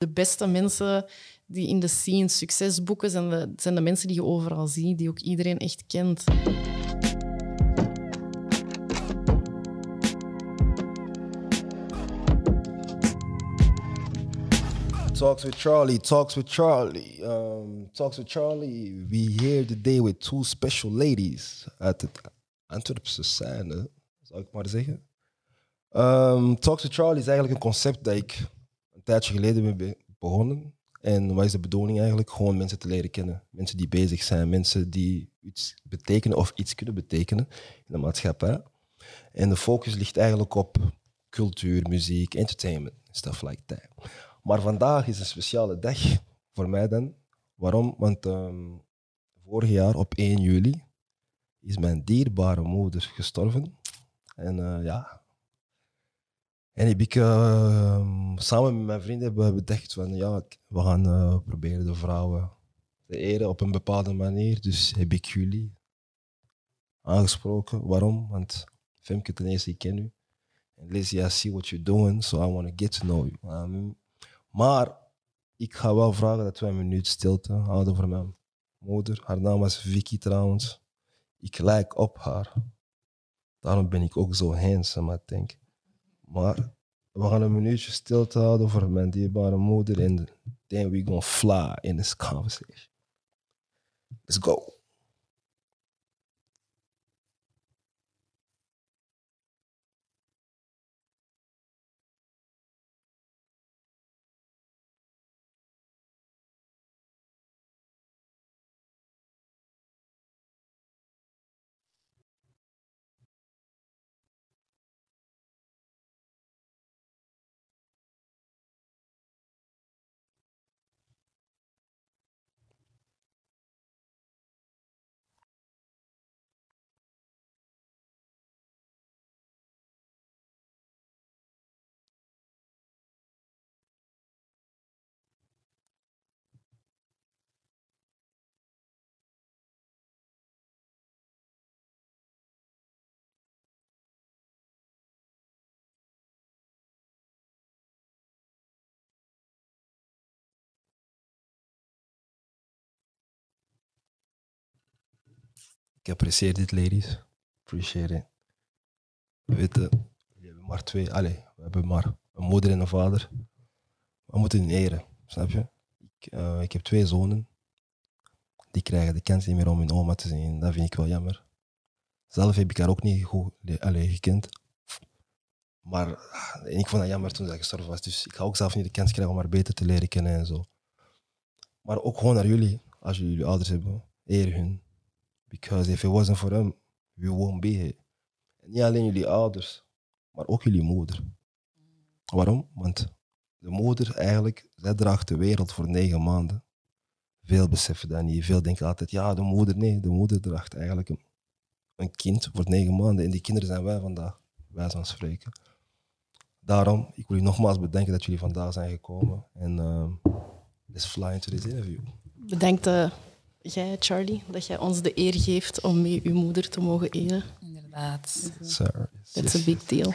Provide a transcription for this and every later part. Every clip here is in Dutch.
De beste mensen die in de scene succes boeken, zijn de, zijn de mensen die je overal ziet, die ook iedereen echt kent. Talks with Charlie, Talks with Charlie. Um, talks with Charlie. We here today with two special ladies uit het Antwerpse scène, zou ik maar zeggen. Um, Talks with Charlie is eigenlijk een concept dat ik tijdje geleden be- begonnen. En wat is de bedoeling eigenlijk? Gewoon mensen te leren kennen. Mensen die bezig zijn, mensen die iets betekenen of iets kunnen betekenen in de maatschappij. En de focus ligt eigenlijk op cultuur, muziek, entertainment, stuff like that. Maar vandaag is een speciale dag voor mij dan. Waarom? Want ehm, vorig jaar op 1 juli is mijn dierbare moeder gestorven. En eh, ja. En heb ik eh, samen met mijn vrienden hebben bedacht van ja, we gaan eh, proberen de vrouwen te eren op een bepaalde manier. Dus heb ik jullie aangesproken. Waarom? Want Femke ten eerste, ik ken u. En Lizzie, I see what you're doing, so I want to get to know you. Um, maar ik ga wel vragen dat we een minuut stilte houden voor mijn moeder. Haar naam was Vicky trouwens. Ik lijk op haar. Daarom ben ik ook zo handsome, I think. Maar we gaan een minuutje stilte houden voor mijn dierbare moeder. En then we gonna fly in this conversation. Let's go. Ik apprecieer dit, ladies. Appreciate it. We weten, we hebben maar twee. Allee, we hebben maar een moeder en een vader. We moeten hun eren, snap je? Ik, eh, ik heb twee zonen. Die krijgen de kans niet meer om hun oma te zien. Dat vind ik wel jammer. Zelf heb ik haar ook niet goed le- allee, gekend. Maar ah, ik vond dat jammer toen zij gestorven was. Dus ik ga ook zelf niet de kans krijgen om haar beter te leren kennen en zo. Maar ook gewoon naar jullie, als jullie jullie ouders hebben, eer hun. Because if it wasn't for them, we won't be here. Niet alleen jullie ouders, maar ook jullie moeder. Waarom? Want de moeder eigenlijk, zij draagt de wereld voor negen maanden. Veel beseffen dat niet. Veel denken altijd, ja, de moeder. Nee, de moeder draagt eigenlijk een, een kind voor negen maanden. En die kinderen zijn wij vandaag, wij van spreken. Daarom, ik wil jullie nogmaals bedanken dat jullie vandaag zijn gekomen. En ehm, let's fly into this interview. Bedankt eh, jij, Charlie, dat jij ons de eer geeft om mee uw moeder te mogen eren. Inderdaad. Sir. That's a big deal.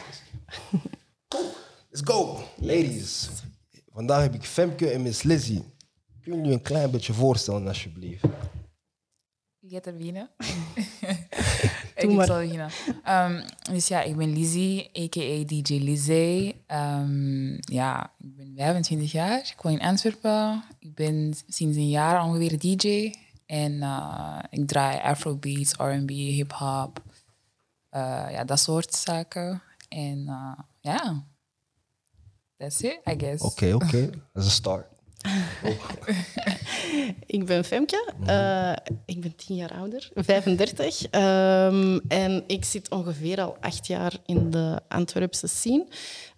Let's go, ladies. Vandaag heb ik Femke en Miss Lizzie. Kunnen jullie een klein beetje voorstellen, alsjeblieft? Wie gaat er beginnen? Doe ik zal beginnen. Ehm, dus ja, ik ben Lizzie, a.k.a. DJ Lizzie. Ehm, ja, ik ben 25 jaar. Ik woon in Antwerpen. Ik ben sinds een jaar ongeveer DJ. En eh, ik draai afrobeats, R&B, hip-hop. eh, ja, dat soort zaken. En eh, ja, that's it, I guess. Oké, oké. Dat is een start. Ik ben Femke. Eh, ik ben tien jaar ouder, 35. Ehm, en ik zit ongeveer al acht jaar in de Antwerpse scene.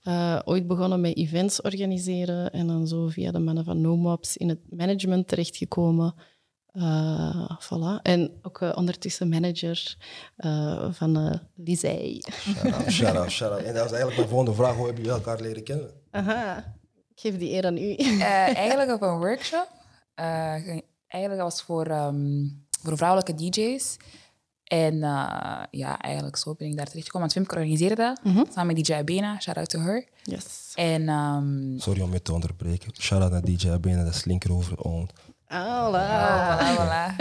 Eh, ooit begonnen met events organiseren en dan zo via de mannen van NoMops in het management terechtgekomen. Eh voilà. En ook eh, ondertussen manager eh, van uh, Lizzie. Shout out, shout out. En dat was eigenlijk mijn volgende vraag. Hoe hebben jullie elkaar leren kennen? Aha, ik geef die eer aan u. Eh, eigenlijk op een workshop. Eh, eigenlijk was voor, ehm, voor vrouwelijke DJ's. En eh, ja, eigenlijk zo ben ik daar terechtgekomen. Want Femke organiseerde dat, samen met DJ Abena. Shout out to her. Yes. En ehm, Sorry om je te onderbreken. Shout out naar DJ Abena, dat is linkerover. Voilà. voilà,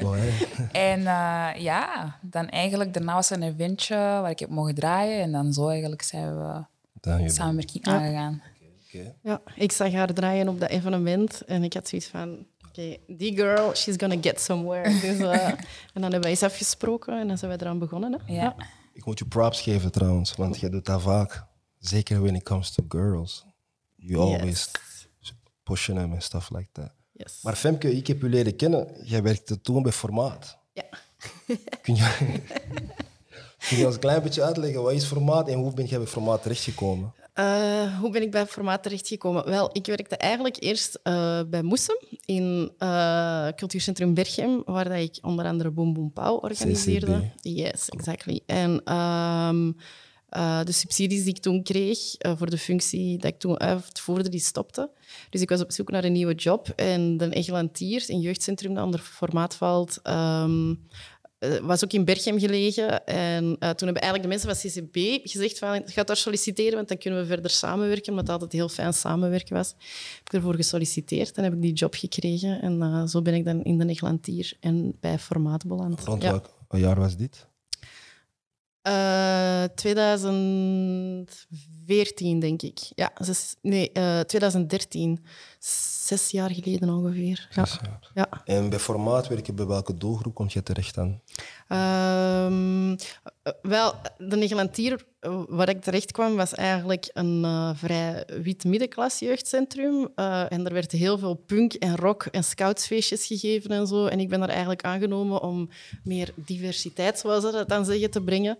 voilà. En eh, ja, dan eigenlijk daarna was er een eventje waar ik heb mogen draaien. En dan zo eigenlijk zijn we Dan samenwerking aangegaan. Oké. Ja, ik zag haar draaien op dat evenement en ik had zoiets van... Oké, die girl, she's gonna get somewhere. Dus, eh, en dan hebben wij eens afgesproken en dan zijn wij eraan begonnen. Hè? Ja. Ik moet je props geven trouwens, want jij doet dat vaak. Zeker when it comes to girls. You Yes. always pushen them and stuff like that. Yes. Maar Femke, ik heb je leren kennen. Jij werkte toen bij Formaat. Ja. Kun je, kun je ons een klein beetje uitleggen, wat is Formaat en hoe ben jij bij Formaat terechtgekomen? Eh, hoe ben ik bij formaat terechtgekomen? Wel, ik werkte eigenlijk eerst eh, bij Moesem in eh, Cultuurcentrum Berchem, waar dat ik onder andere Boom Boom Pauw organiseerde. CCB. Yes, exactly. En ehm, eh, de subsidies die ik toen kreeg eh, voor de functie dat ik toen uitvoerde, die stopte. Dus ik was op zoek naar een nieuwe job. En de Egelantier, een jeugdcentrum dat onder formaat valt, ehm, eh, was ook in Berchem gelegen. En toen hebben eigenlijk de mensen van CCB gezegd van, ga daar solliciteren, want dan kunnen we verder samenwerken, omdat het altijd heel fijn samenwerken was. Heb ik ervoor gesolliciteerd en heb ik die job gekregen. En zo ben ik dan in de Egelantier en bij Formaat beland. Rond Ja. welk jaar was dit? Eh, 2014, denk ik. Ja, zes, nee, eh, 2013. Zes jaar geleden ongeveer. Ja. Jaar. ja. En bij Formaat werken, bij welke doelgroep kom je terecht dan? Ehm, eh, wel, de Negelantier eh, waar ik terecht kwam, was eigenlijk een eh, vrij wit middenklas jeugdcentrum. Eh, en er werd heel veel punk en rock en scoutsfeestjes gegeven en zo. En ik ben daar eigenlijk aangenomen om meer diversiteit, zoals ze dat dan zeggen, te brengen.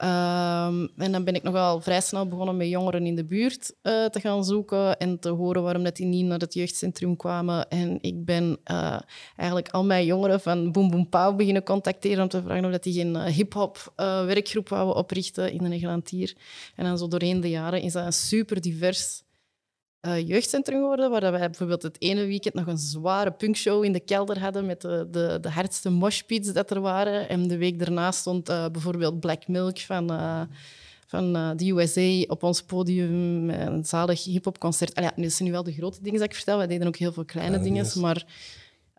Ehm, en dan ben ik nogal vrij snel begonnen met jongeren in de buurt eh, te gaan zoeken en te horen waarom dat die niet naar het jeugdcentrum kwamen. En ik ben eh, eigenlijk al mijn jongeren van Boom Boom Pauw beginnen contacteren om te vragen of dat die geen eh, hip-hop werkgroep wouden oprichten in de Nederlandier. En dan zo doorheen de jaren is dat een super divers eh, jeugdcentrum geworden, waar dat wij bijvoorbeeld het ene weekend nog een zware punkshow in de kelder hadden met de, de, de hardste moshpits dat er waren. En de week daarna stond eh, bijvoorbeeld Black Milk van, eh, van de USA op ons podium, met een zalig hip-hopconcert. Allee, Ja, zijn nu wel de grote dingen dat ik vertel. Wij deden ook heel veel kleine, dingen, maar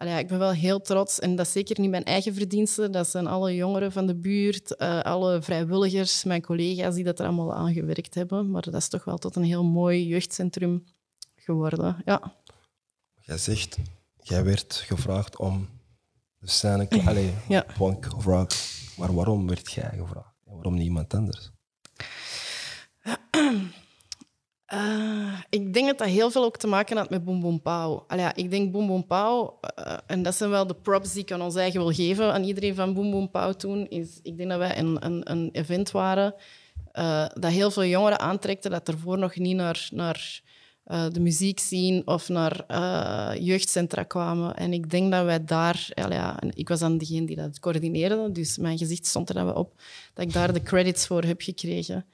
allee, ik ben wel heel trots. En dat is zeker niet mijn eigen verdienste. Dat zijn alle jongeren van de buurt, eh, alle vrijwilligers, mijn collega's die dat er allemaal aan gewerkt hebben. Maar dat is toch wel tot een heel mooi jeugdcentrum geworden. Ja. Jij zegt, jij werd gevraagd om de scène, allee, Ja. rock. Maar waarom werd jij gevraagd? En waarom niet iemand anders? Eh, ik denk dat dat heel veel ook te maken had met Boom Boom Pauw. Ik denk Boom Boom Pauw, eh, en dat zijn wel de props die ik aan ons eigen wil geven, aan iedereen van Boom Boom Pauw toen, is, ik denk dat wij een, een, een event waren eh, dat heel veel jongeren aantrekte, dat ervoor nog niet naar, naar eh, de muziek zien of naar jeugdcentra kwamen. En ik denk dat wij daar, ja, ik was dan degene die dat coördineerde, dus mijn gezicht stond er dan wel op, dat ik daar de credits voor heb gekregen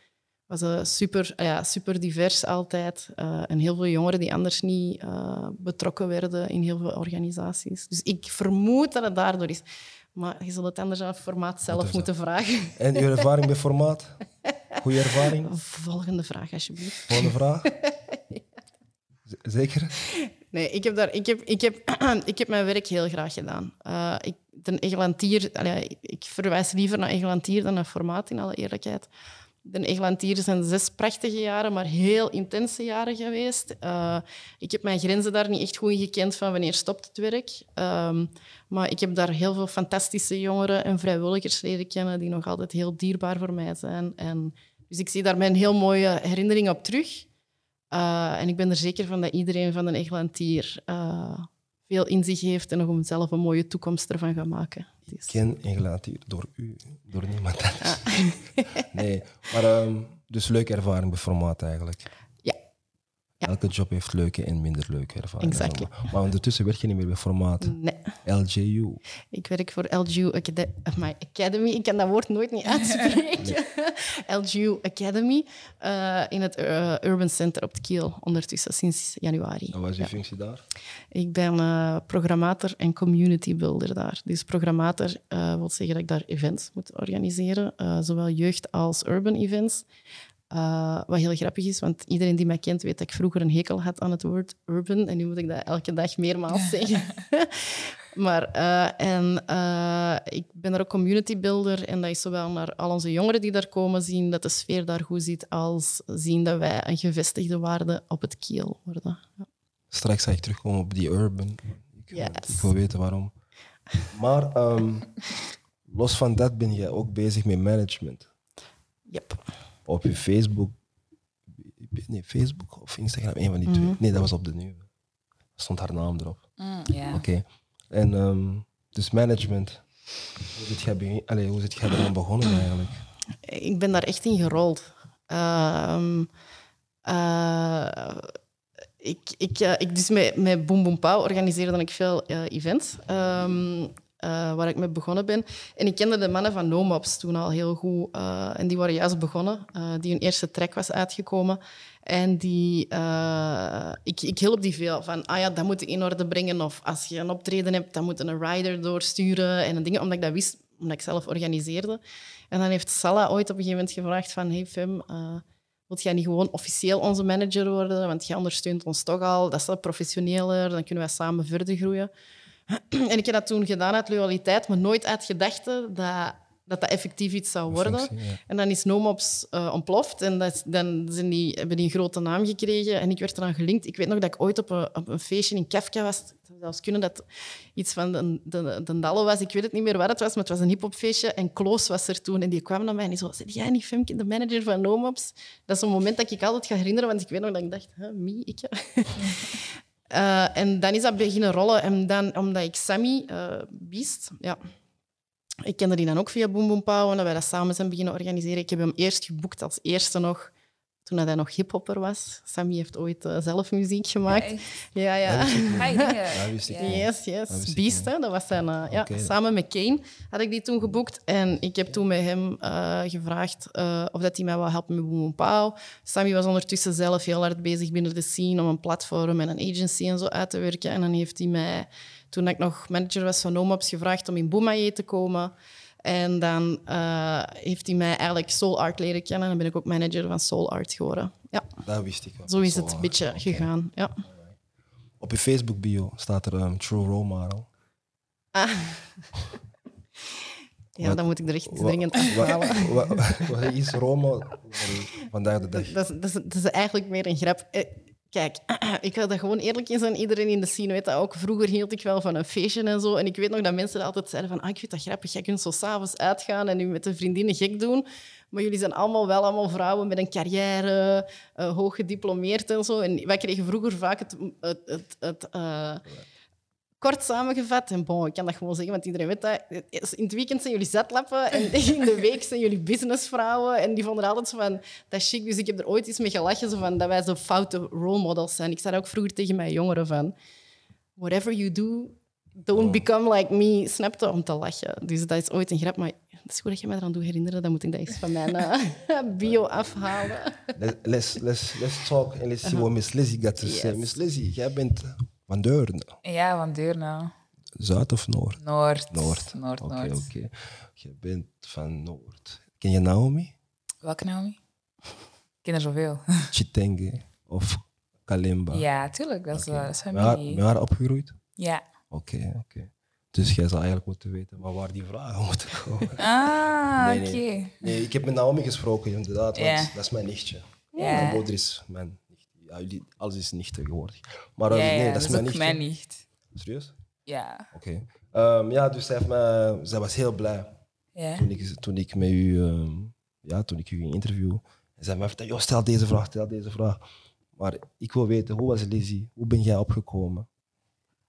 was eh, super, ah ja, super divers altijd. eh, en heel veel jongeren die anders niet eh, betrokken werden in heel veel organisaties. Dus ik vermoed dat het daardoor is. Maar je zult het anders aan het formaat zelf Moet moeten vragen. En je ervaring bij formaat? Goeie ervaring? Volgende vraag, alsjeblieft. Volgende vraag? Zeker? Nee, ik heb, daar, ik heb, ik heb, ik heb mijn werk heel graag gedaan. Ik, de Egelantier, allee, ik verwijs liever naar Egelantier dan naar formaat, in alle eerlijkheid. De Egelantier zijn zes prachtige jaren, maar heel intense jaren geweest. Eh, ik heb mijn grenzen daar niet echt goed gekend van wanneer stopt het werk. Ehm, maar ik heb daar heel veel fantastische jongeren en vrijwilligers leren kennen die nog altijd heel dierbaar voor mij zijn. En, dus ik zie daar mijn heel mooie herinnering op terug. Uh, en ik ben er zeker van dat iedereen van de Eglantier uh, veel in zich heeft en nog om zelf een mooie toekomst ervan gaat maken. Ik ken Engeland hier door u, door niemand anders. nee, maar um, dus leuke ervaring bij formaat eigenlijk. Elke job heeft leuke en minder leuke ervaringen. Exactly. Maar, ondertussen werk je niet meer bij formaat. Nee. LJU. Ik werk voor Acad- my Academy. Ik kan dat woord nooit niet uitspreken. LGU Academy eh, in het eh, Urban Center op de Kiel, ondertussen sinds januari. En wat is je functie daar? Ik ben eh, programmator en community builder daar. Dus programmator wil zeggen dat ik daar events moet organiseren, zowel jeugd als urban events. Eh, wat heel grappig is, want iedereen die mij kent weet dat ik vroeger een hekel had aan het woord urban. En nu moet ik dat elke dag meermaals zeggen. maar, eh, en eh, ik ben er ook community builder. En dat is zowel naar al onze jongeren die daar komen zien dat de sfeer daar goed zit, als zien dat wij een gevestigde waarde op het kiel worden. Ja. Straks ga ik terugkomen op die urban. Ik, ik wil weten waarom. Maar ehm, los van dat ben je ook bezig met management. Yep. Op je Facebook. Nee, Facebook of Instagram, een van die twee. Nee, dat was op de nieuwe. Stond haar naam erop. Mm, ja. Oké. En ehm, dus management. Hoe zit jij, begin- Allee, hoe zit jij eraan begonnen eigenlijk? Ik ben daar echt in gerold. Ehm, eh, ik, ik, eh, ik, dus met, met Boom Boom Pauw organiseerde ik veel eh, events. ehm, eh, waar ik mee begonnen ben. En ik kende de mannen van NoMops toen al heel goed. eh, en die waren juist begonnen. eh, die hun eerste track was uitgekomen. En die, ik, ik hielp die veel. Van, ah ja, dat moet je in orde brengen. Of als je een optreden hebt, dan moet je een rider doorsturen. En dingen, omdat ik dat wist, omdat ik zelf organiseerde. En dan heeft Salah ooit op een gegeven moment gevraagd van... Hey Fem, wilt jij niet gewoon officieel onze manager worden? Want jij ondersteunt ons toch al. Dat is wat professioneler. Dan kunnen wij samen verder groeien. En ik heb dat toen gedaan uit loyaliteit, maar nooit uit gedachte dat dat, dat effectief iets zou worden. functie, ja. En dan is Nomops eh, ontploft en dat dan zijn die, hebben die een grote naam gekregen en ik werd eraan gelinkt. Ik weet nog dat ik ooit op een, op een feestje in Kafka was. Het zou zelfs kunnen dat iets van de, de, de Dalle was. Ik weet het niet meer waar het was, maar het was een hiphopfeestje. En Kloos was er toen en die kwam naar mij en die. Zeg jij niet Femke, de manager van Nomops? Dat is een moment dat ik altijd ga herinneren, want ik weet nog dat ik dacht... Huh, me, ik? Eh, en dan is dat beginnen rollen. En dan, omdat ik Sammy, eh Beast, ja, ik kende die dan ook via Boom Boom Pow en dat wij dat samen zijn beginnen organiseren. Ik heb hem eerst geboekt als eerste nog, toen hij nog hiphopper was. Sammy heeft ooit eh, zelf muziek gemaakt. Ja, ja. Dat wist ik Ja. Yes, yes. Dat wist ik Beast, hè? dat was zijn... eh, ja. Samen met Kane had ik die toen geboekt. En ik heb toen met hem eh, gevraagd eh, of dat hij mij wou helpen met Boom Boom Pow. Sammy was ondertussen zelf heel hard bezig binnen de scene om een platform en een agency en zo uit te werken. En dan heeft hij mij, toen ik nog manager was van Nomops, gevraagd om in Boomaye te komen. En dan eh, heeft hij mij eigenlijk Soul Art leren kennen. En dan ben ik ook manager van Soul Art geworden. Ja, Dat wist ik wel. zo is het een beetje gegaan. Ja. Op je Facebook bio staat er um, True Role Model. Ah. Ja, Wat- dan moet ik er echt dringend afhalen. wa- Wat is Model vandaag de dag? Dat dat, is, dat is eigenlijk meer een grap. Kijk, ik wil dat gewoon eerlijk in zijn. Iedereen in de scene weet dat ook. Vroeger hield ik wel van een feestje en zo. En ik weet nog dat mensen altijd zeiden van... Ah, ik vind dat grappig, jij kunt zo s'avonds uitgaan en nu met de vriendinnen gek doen. Maar jullie zijn allemaal wel allemaal vrouwen met een carrière, eh, hoog gediplomeerd en zo. En wij kregen vroeger vaak het... het, het, het eh, Kort samengevat, en bon, ik kan dat gewoon zeggen, want iedereen weet dat. In het weekend zijn jullie zetlappen en in de week zijn jullie businessvrouwen. En die vonden er altijd zo van, dat is chic. Dus ik heb er ooit eens mee gelachen, zo van, dat wij zo foute role models zijn. Ik zei dat ook vroeger tegen mijn jongeren van, whatever you do, don't become like me. Snapte om te lachen. Dus dat is ooit een grap, maar het is goed dat je mij eraan doet herinneren. Dan moet ik dat eens van mijn eh, bio afhalen. Let's, let's, let's, let's talk and let's see what Miss Lizzie got to say. Uh-huh. Yes. Miss Lizzie, jij bent van Deurne. Ja, van Deurne. Zuid of Noord? Noord. Noord. Noord, Oké, oké. Je bent van Noord. Ken je Naomi? Welke Naomi? Ik ken er zoveel. Chitenge of Kalimba? Ja, tuurlijk. Dat is, dat is Met haar, familie. met haar opgegroeid? Ja. Oké, oké. Dus jij zou eigenlijk moeten weten waar die vragen moeten komen. Ah, Nee, oké. nee. Ik heb met Naomi gesproken, inderdaad, want dat is mijn nichtje. Ja. Mijn moeder is mijn nicht. Ja, jullie, alles is nicht tegenwoordig. Maar Ja, eh, nee, ja, dat is mijn ook nichtje. mijn nicht. Serieus? Ja. Oké. Ehm, ja, dus zij, heeft mij, zij was heel blij Ja. toen ik, toen ik met u, ehm, ja, toen ik u ging interviewen. En zij mij vertelde, "Joh, stel deze vraag, stel deze vraag. Maar ik wil weten, hoe was Lizzie? Hoe ben jij opgekomen?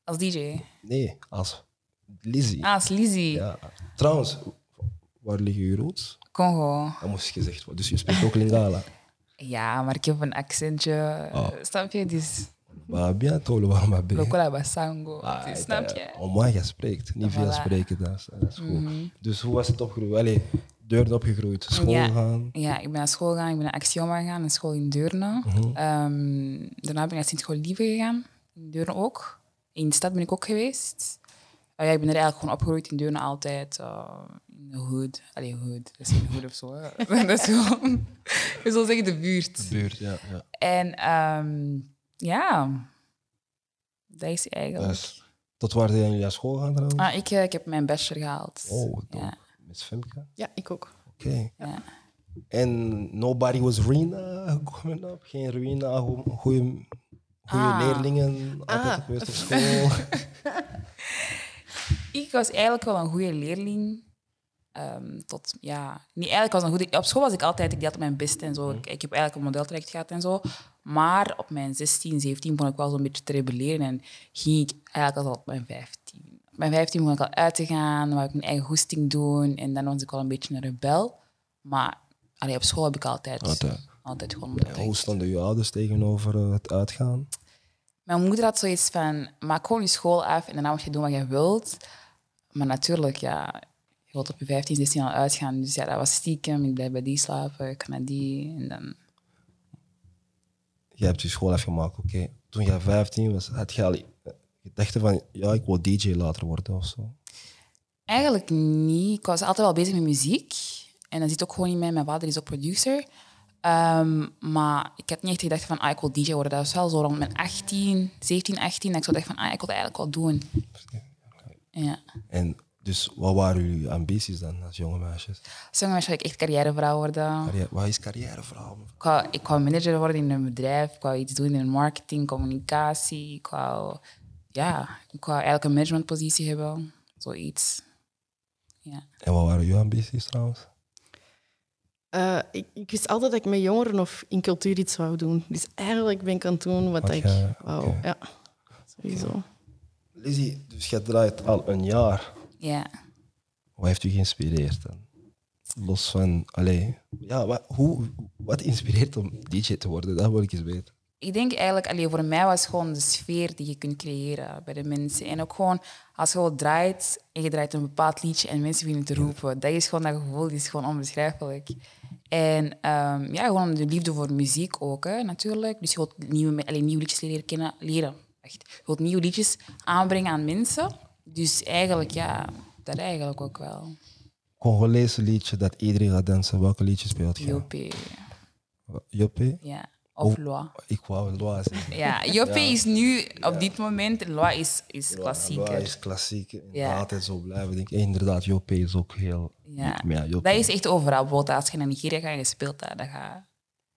Als DJ. Nee, als Lizzie. Ah, als Lizzie. Ja. Trouwens, waar liggen uw roots? Congo. Dat moest gezegd worden. Dus je spreekt ook Lingala. Ja, maar ik heb een accentje. Oh. Snap je? Dus Maar bien tolo waarom maar ben. Lokola Basango. Ah, Dus, snap je? Om waar je spreekt. Niet veel Voilà. spreken, dat is, dat is goed. Mhm. Dus hoe was het opgegroeid? Allee, deuren opgegroeid, school Ja. gaan. Ja, ik ben naar school gegaan. Ik ben naar Axioma gegaan, een school in Deurne. Mhm. Ehm, daarna ben ik naar Sint-School Lieve gegaan, in Deurne ook. In de stad ben ik ook geweest. Ah ja, ik ben er eigenlijk gewoon opgegroeid in Deurne altijd. eh, in de hood. Allee, hood. Dat is geen hood of zo. dat is gewoon... Ik zal zeggen de buurt. Buurt, ja. ja. En ehm, ja, dat is eigenlijk... Dus, tot waar zijn jullie naar school gaan trouwens? Ah, ik, eh, ik heb mijn bachelor gehaald. Oh, ja. Miss Femke. Ja, ik ook. Oké. Ja. En nobody was Rina coming up? Geen Rina, goede Ah. leerlingen, altijd Ah. geweest op school. Ik was eigenlijk wel een goede leerling. Ehm, tot, ja, niet eigenlijk was een goede... Op school was ik altijd, ik deed altijd mijn best en zo. Ik, ik heb eigenlijk een modeltraject gehad en zo. Maar op mijn 16, 17 begon ik wel zo'n beetje te rebelleren en ging ik eigenlijk al op mijn 15. Op mijn 15 begon ik al uit te gaan, wou ik mijn eigen goesting doen en dan was ik wel een beetje een rebel. Maar allee, op school heb ik altijd, Altijd. altijd gewoon hoe stonden je ouders tegenover eh, het uitgaan? Mijn moeder had zoiets van, maak gewoon je school af en daarna moet je doen wat je wilt. Maar natuurlijk, ja, je wilt op je 15, 16 al uitgaan. Dus ja, dat was stiekem. Ik blijf bij die slapen, ik ga naar die. En dan... Je hebt je school afgemaakt, oké. Toen je 15 was, had je al gedachten van, ja, ik wil DJ later worden of zo. Eigenlijk niet. Ik was altijd wel bezig met muziek. En dat zit ook gewoon in mij. Mijn vader is ook producer. Ehm, maar ik had niet echt gedacht van, ah, ik wil DJ worden. Dat was wel zo rond mijn 18, 17, 18. Dat ik zo dacht van, ah, ik wil dat eigenlijk wel doen. Ja. En dus wat waren jullie ambities dan als jonge meisjes? Sommige wil ik echt carrièrevrouw worden. Carrière, wat is carrièrevrouw? Ik wou, ik wou manager worden in een bedrijf. Ik wou iets doen in marketing, communicatie. Ik wou, ja, ik wou eigenlijk een managementpositie hebben. Zoiets. Ja. En wat waren jouw ambities trouwens? Eh, ik, ik wist altijd dat ik met jongeren of in cultuur iets wou doen. Dus eigenlijk ben ik aan het doen wat Wat ik jij- wou. Ja, sowieso. Lizzie, dus je draait al een jaar. ja. Wat heeft u geïnspireerd dan? Los van, allee, ja, wat, hoe, wat inspireert om DJ te worden? Dat wil ik eens weten. Ik denk eigenlijk, allee, voor mij was het gewoon de sfeer die je kunt creëren bij de mensen. En ook gewoon, als je gewoon draait en je draait een bepaald liedje en mensen beginnen te roepen, dat is gewoon dat gevoel, die is gewoon onbeschrijfelijk. En ehm, ja, gewoon de liefde voor muziek ook, hè, natuurlijk. Dus je wilt nieuwe, allee, nieuwe liedjes leren kennen, leren. Echt. Je wilt nieuwe liedjes aanbrengen aan mensen. Dus eigenlijk, ja, dat eigenlijk ook wel. Congolese liedje dat iedereen gaat dansen. Welke liedje speelt je? Joppe? ja. Of Loi. Ik wou Loa zeggen. Ja, Joppe is nu op dit moment, Loi is, is Loa klassieker. is klassiek. En Ja. Altijd zo blijven. Denk, inderdaad, Joppe is ook heel... Ja. Dat is echt overal. Bijvoorbeeld als je naar Nigeria gaat en je speelt dat, dan ga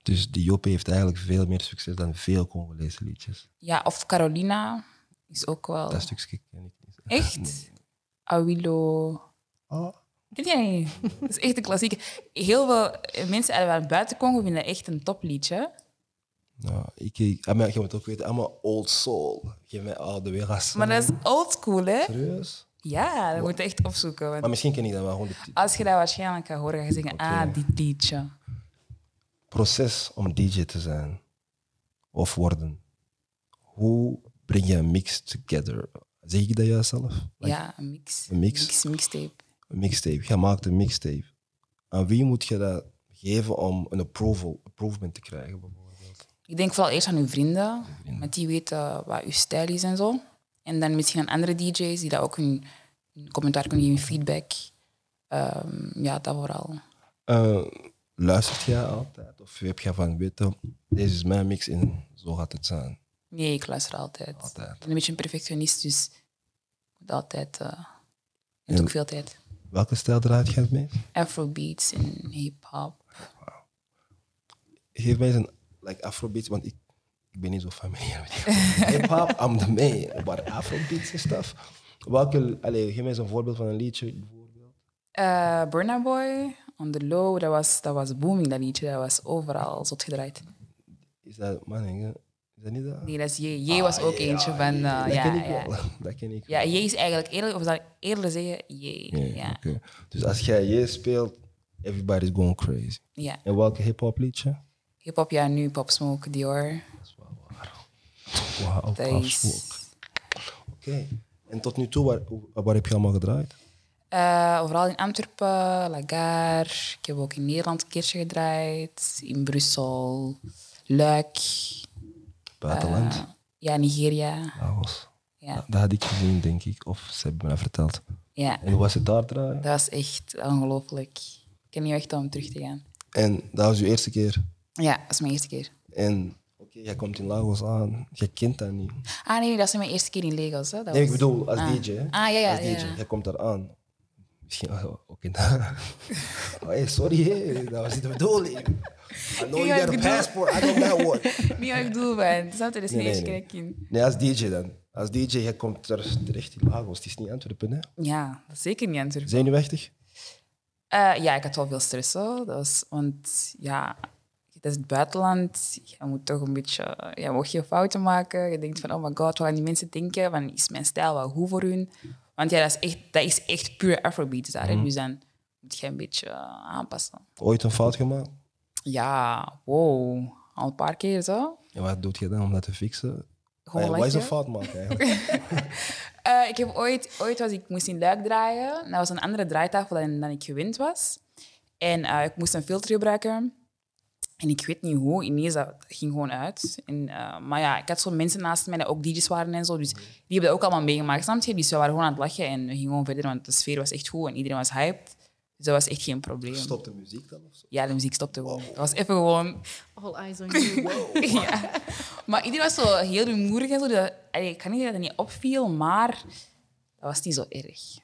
Dus die Joppe heeft eigenlijk veel meer succes dan veel Congolese liedjes. Ja, of Carolina is ook wel... Dat stukje ken ik niet. Echt? Awilo... Ah, Ken jij niet? Dat is echt een klassieker. Heel veel mensen uit buiten Congo vinden dat echt een topliedje. nou, ik, ik, ah, maar je moet ook weten, allemaal old soul. Geef mij oude wegas. Maar dat is oldschool, hè? Serieus? Ja, dat moet je echt opzoeken. want Maar misschien ken ik dat wel als je dat waarschijnlijk gaat horen, ga je zeggen, ah, dit liedje. Proces om DJ te zijn of worden. Hoe breng je een mix together? Zeg ik dat juist zelf? Like, Ja, een mix. Een mix? mix mixtape. Een mixtape. Je maakt een mixtape. Aan wie moet je dat geven om een approval, approvement te krijgen, bijvoorbeeld? Ik denk vooral eerst aan uw vrienden, met die weten wat uw stijl is en zo. En dan misschien aan andere DJ's die dat ook hun, hun commentaar kunnen geven, feedback. Ehm, ja, dat vooral. Eh, luistert jij altijd? Of heb je van, weten, deze is mijn mix en zo gaat het zijn? Nee, ik luister altijd. Altijd. Ik ben een beetje een perfectionist, dus ik moet altijd. ook veel tijd. Welke stijl draait je het meest? Afrobeats en hip-hop. Geef mij eens een like, afrobeats, want ik, ik ben niet zo familiar met hip-hop. I'm the man. Maar afrobeats en stuff. Welke, allee, geef mij eens een voorbeeld van een liedje. Bijvoorbeeld. Eh Burna Boy, On The Low, dat was, dat was booming, dat liedje. Dat was overal zot gedraaid. Is dat, man, is dat niet dat? Nee, dat is J. J was ook eentje van... eh, dat ja, ken ik ja. wel. Dat ken ik ja, J is eigenlijk eerlijk, of zal ik eerlijk zeggen, J. Ja, ja. Dus als jij je speelt, everybody's going crazy. En welke hip-hop liedje? Hip-hop, ja, nu Pop Smoke, Dior. Dat is wel waar. Wauw, Dat Pop is... Smoke. Oké. En tot nu toe, waar, waar heb je allemaal gedraaid? Eh, overal in Antwerpen, Lagare. Ik heb ook in Nederland een keertje gedraaid. In Brussel, Luik. Buitenland? eh, ja, Nigeria. Lagos. Ja. Dat had ik gezien, denk ik. Of ze hebben me dat verteld. ja, En hoe was het daar draaien? dat was echt ongelooflijk. Ik ken niet echt om terug te gaan. En dat was je eerste keer. Ja, dat is mijn eerste keer. En oké, jij komt in Lagos aan. Je kent dat niet. Ah nee, dat is mijn eerste keer in Lagos. Hè. Dat Nee, ik was- bedoel, als Ah. DJ. Hè? Ah, ja, ja, Als DJ. ja. Jij komt daar aan. Misschien oh, ook in oh, hey, sorry, hey. dat was niet de bedoeling. I know you got a passport, I don't got one. Niet wat ik man. Snap je? Dat is Nee, nee, dat. Nee, als DJ dan. Als DJ, jij komt er terecht in Lagos. Het is niet Antwerpen, hè? Ja, dat is zeker niet Antwerpen. Zenuwachtig? Eh, ja, ik had wel veel stress. Hoor. Dat was, want ja, het is het buitenland. Je moet toch een beetje... Mocht je fouten maken. Je denkt van, oh my god, wat gaan die mensen denken? Van, is mijn stijl wel goed voor hun? Want ja, dat is echt, dat is echt puur Afrobeat daar. hè. Dus dan moet je een beetje eh, aanpassen. Ooit een fout gemaakt? Ja, wow. Al een paar keer zo. En wat doet je dan om dat te fixen? Gewoon Ah wat is een fout maken eigenlijk? Eh, ik heb ooit, ooit was ik moest in Luik draaien. Dat was een andere draaitafel dan, dan ik gewend was. En eh, ik moest een filter gebruiken. En ik weet niet hoe, ineens dat ging gewoon uit. En, eh, maar ja, ik had zo mensen naast mij die ook DJ's waren en zo. Dus die hebben dat ook allemaal meegemaakt, snap je? Dus we waren gewoon aan het lachen en we gingen gewoon verder, want de sfeer was echt goed en iedereen was hyped. Dus dat was echt geen probleem. Stop de muziek dan of zo? Ja, de muziek stopte gewoon. Dat was even gewoon... All eyes on you. ja. Maar iedereen was zo heel rumoerig en zo. Dat, allee, ik kan niet zeggen dat het niet opviel, maar dat was niet zo erg.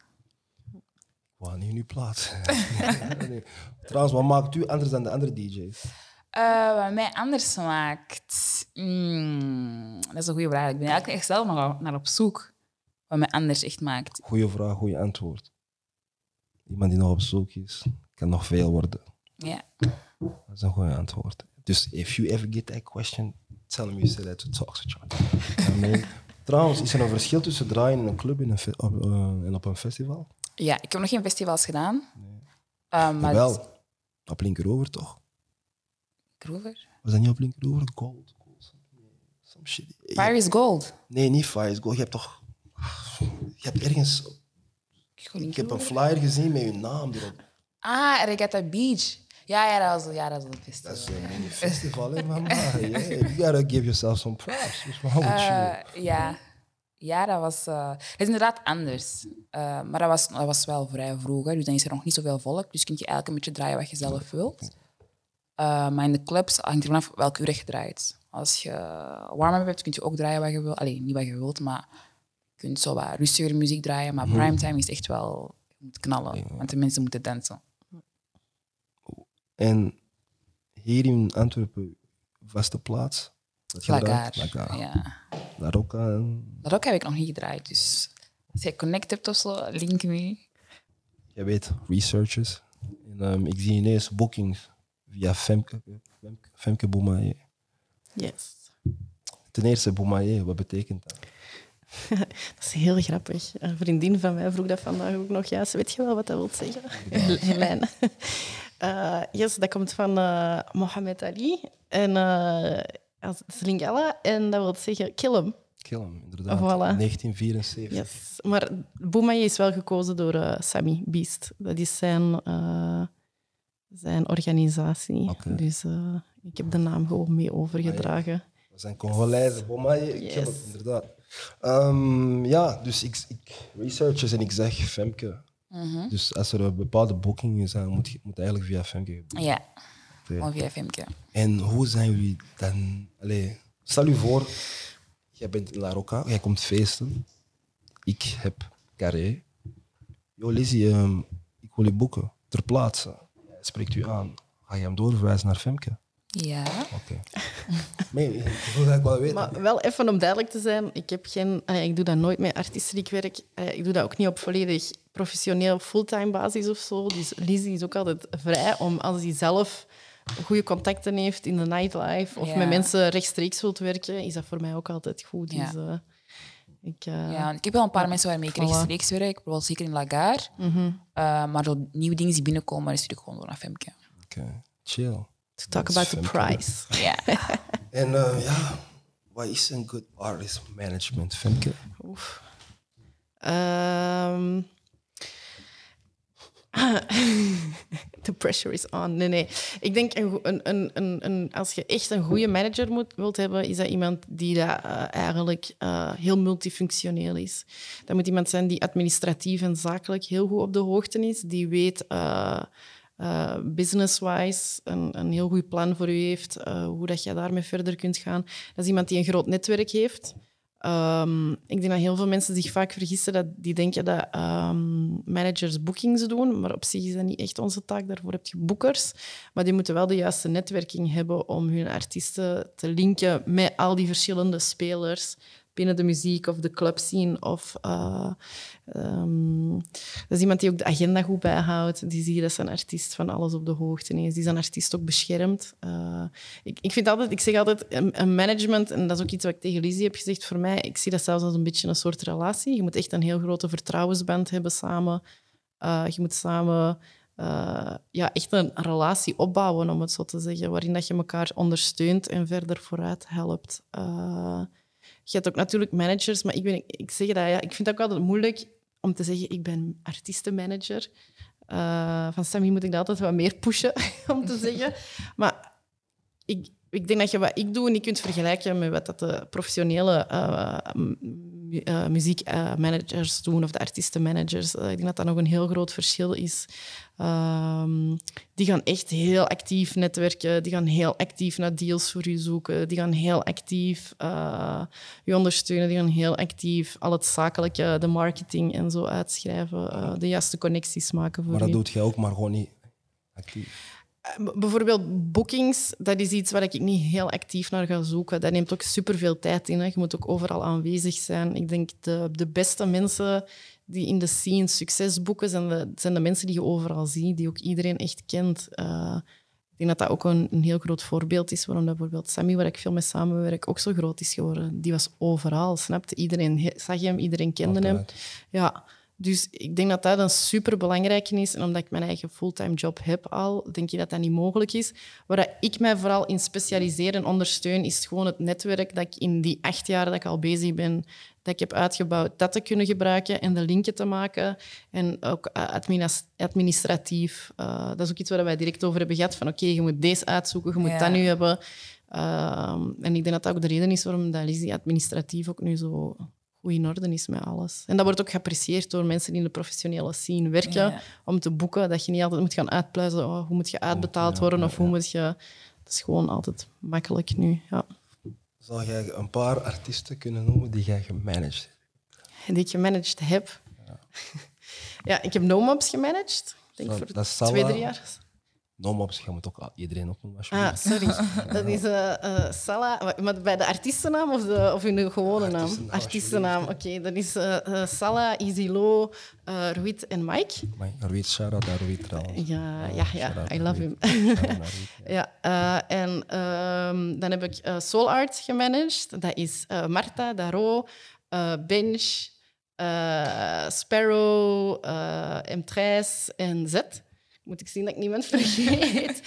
Niet in uw plaats. Nee. Trouwens, wat maakt u anders dan de andere DJ's? Eh, wat mij anders maakt? Mm, dat is een goede vraag. Ik ben eigenlijk echt zelf nog naar op zoek. Wat mij anders echt maakt. Goeie vraag, goeie antwoord. Iemand die nog op zoek is, kan nog veel worden. Ja. Dat is een goeie antwoord. Dus if you ever get that question, tell him you said that to talk to John. Mean, Trouwens, is er een verschil tussen draaien in een club en, een op, eh, en op een festival? ja, ik heb nog geen festivals gedaan. Eh, maar Wel, op Linkerover toch? Grover? Was dat niet op Linkerover? Gold. Gold. Some shit. Fire is Gold. Nee, niet Fire is Gold. Je hebt toch... Je hebt ergens... Ik heb een flyer gezien met je naam erop. Ah, Regatta Beach. Ja, ja, dat was, ja, dat was een festival. Dat is een mini festival, hè, mama. Yeah, you gotta give yourself some props. What's wrong with you? Eh, ja. ja, dat was... eh, het is inderdaad anders. Eh, maar dat was, dat was wel vrij vroeg. Hè, dus dan is er nog niet zoveel volk. Dus kun je eigenlijk een beetje draaien wat je zelf wilt. Eh, maar in de clubs hangt er vanaf welk uur je draait. Als je warm-up hebt, kun je ook draaien wat je wilt. Alleen niet wat je wilt, maar je kunt zo wat rustiger muziek draaien. Maar primetime is echt wel... Je moet knallen, want de mensen moeten dansen. En hier in Antwerpen, vaste plaats? Lagaar. Ja. Dat ook heb ik nog niet gedraaid. Dus als je connect hebt of zo, link me. Je weet, researchers. En, ehm, ik zie ineens bookings via Femke, Femke, Femke Boumaye. Yes. Ten eerste, Boumaye, wat betekent dat? Dat is heel grappig. Een vriendin van mij vroeg dat vandaag ook nog. Ja, weet je wel wat dat wil zeggen? Helene. Eh, yes, dat komt van eh, Mohammed Ali en eh als Lingala. En dat wil zeggen kill hem. Kill hem, inderdaad. Voilà. 1974. Yes. Maar Boumaye is wel gekozen door Sami Beast. Dat is zijn, zijn organisatie. Dus eh, ik heb de naam gewoon mee overgedragen. Dat zijn Congolezen, Boumaye, Yes. kill hem, inderdaad. Ehm, ja, dus ik, ik researchers en ik zeg Femke. Mhm. Dus als er een bepaalde booking is, dan moet je moet eigenlijk via Femke gebeuren. Ja, via filmpje. En hoe zijn jullie dan? Allee, stel je voor, jij bent in La Rocca, jij komt feesten. Ik heb Carré. Yo, Lizzie, ehm, ik wil je boeken ter plaatse. Spreekt u aan. Ga je hem doorverwijzen naar Femke? Ja. Oké. nee, ik wil dat wel weten. Maar wel even om duidelijk te zijn, ik, heb geen, eh, ik doe dat nooit met artistiek werk. Eh, Ik doe dat ook niet op volledig professioneel fulltime basis of zo. Dus Lizzie is ook altijd vrij om als hij zelf goede contacten heeft in de nightlife of Ja. met mensen rechtstreeks wilt werken, is dat voor mij ook altijd goed. Ja. Dus, eh, ik, eh, ja, ik heb wel een paar mensen waarmee ik. Mhm. rechtstreeks werk, bijvoorbeeld zeker in Lagaar. Eh, maar zo nieuwe dingen die binnenkomen, is natuurlijk gewoon door naar Femke. Oké, chill. to talk about the price. Ja. En eh, ja, wat is een good artist management, Femke? Oef. Ehm. The pressure is on. Nee, nee. Ik denk, een, een, een, een, als je echt een goede manager moet, wilt hebben, is dat iemand die dat, eh, eigenlijk eh, heel multifunctioneel is. Dat moet iemand zijn die administratief en zakelijk heel goed op de hoogte is, die weet... eh, business-wise een, een heel goed plan voor u heeft, hoe dat je daarmee verder kunt gaan. Dat is iemand die een groot netwerk heeft. Ehm, ik denk dat heel veel mensen zich vaak vergissen dat die denken dat ehm, managers bookings doen, maar op zich is dat niet echt onze taak. Daarvoor heb je boekers, maar die moeten wel de juiste netwerking hebben om hun artiesten te linken met al die verschillende spelers binnen de muziek of de clubscene. Of, eh, ehm, dat is iemand die ook de agenda goed bijhoudt. Die ziet dat zijn artiest van alles op de hoogte is. Die zijn artiest ook beschermt. Eh, ik, ik, vind altijd, ik zeg altijd, een, management, en dat is ook iets wat ik tegen Lizzie heb gezegd, voor mij, ik zie dat zelfs als een beetje een soort relatie. Je moet echt een heel grote vertrouwensband hebben samen. Eh, je moet samen ja, echt een relatie opbouwen, om het zo te zeggen, waarin dat je elkaar ondersteunt en verder vooruit helpt. Je hebt ook natuurlijk managers, maar ik, ik zeg dat, ja, ik vind het ook altijd moeilijk om te zeggen, ik ben artiestenmanager. Eh, van Sammy moet ik dat altijd wat meer pushen, om te zeggen. Maar ik, ik denk dat je wat ik doe niet kunt vergelijken met wat dat de professionele eh, mu- eh, muziekmanagers doen of de artiestenmanagers. Eh, ik denk dat dat nog een heel groot verschil is. Ehm, die gaan echt heel actief netwerken, die gaan heel actief naar deals voor je zoeken, die gaan heel actief je ondersteunen, die gaan heel actief al het zakelijke, de marketing en zo uitschrijven, de juiste connecties maken voor Maar dat je. doet jij ook, maar gewoon niet actief. B- Bijvoorbeeld bookings, dat is iets waar ik niet heel actief naar ga zoeken. Dat neemt ook superveel tijd in. Hè. Je moet ook overal aanwezig zijn. Ik denk de, de beste mensen die in de scene succes boeken, zijn de, zijn de mensen die je overal ziet, die ook iedereen echt kent. Eh, ik denk dat dat ook een, een heel groot voorbeeld is waarom dat bijvoorbeeld Sammy, waar ik veel mee samenwerk, ook zo groot is geworden. Die was overal, snapte? Iedereen zag hem, iedereen kende hem. Ja, dus ik denk dat dat een superbelangrijke is. En omdat ik mijn eigen fulltime job heb al, denk je dat dat niet mogelijk is. Waar ik mij vooral in specialiseer en ondersteun, is gewoon het netwerk dat ik in die acht jaar dat ik al bezig ben, dat ik heb uitgebouwd, dat te kunnen gebruiken en de linken te maken. En ook eh, adminis- administratief. eh, dat is ook iets waar wij direct over hebben gehad. Van oké, je moet deze uitzoeken, je moet Ja. dat nu hebben. Ehm, en ik denk dat dat ook de reden is waarom dat Lizzie administratief ook nu zo goed in orde is met alles. En dat wordt ook geapprecieerd door mensen die in de professionele scene werken, Ja. om te boeken. Dat je niet altijd moet gaan uitpluizen, oh, hoe moet je uitbetaald ja, worden ja, of hoe moet je... Het is gewoon altijd makkelijk nu, ja. Zou jij een paar artiesten kunnen noemen die jij gemanaged hebt? Die ik gemanaged heb. Ja, ik heb Nomobs gemanaged. Ik denk Dat- voor dat twee, drie jaar. Nomobs, je moet ook iedereen opnoemen Ah, sorry. Dat is eh, Salah. Maar bij de artiestennaam of, de, of hun gewone naam? Artiestennaam, Artiestennaam, oké. Dat is eh, eh, Salah, Izilo, eh Ruit en Mike. Maar Ruud, shout-out naar Ruud trouwens. Ja, ja, ja. I love Ruud. him. Ruud, ja. Ja, en ehm, dan heb ik Soul Art gemanaged. Dat is Marta, Daro, Bench, Sparrow, eh M3 en Z. Moet ik zien dat ik niemand vergeet.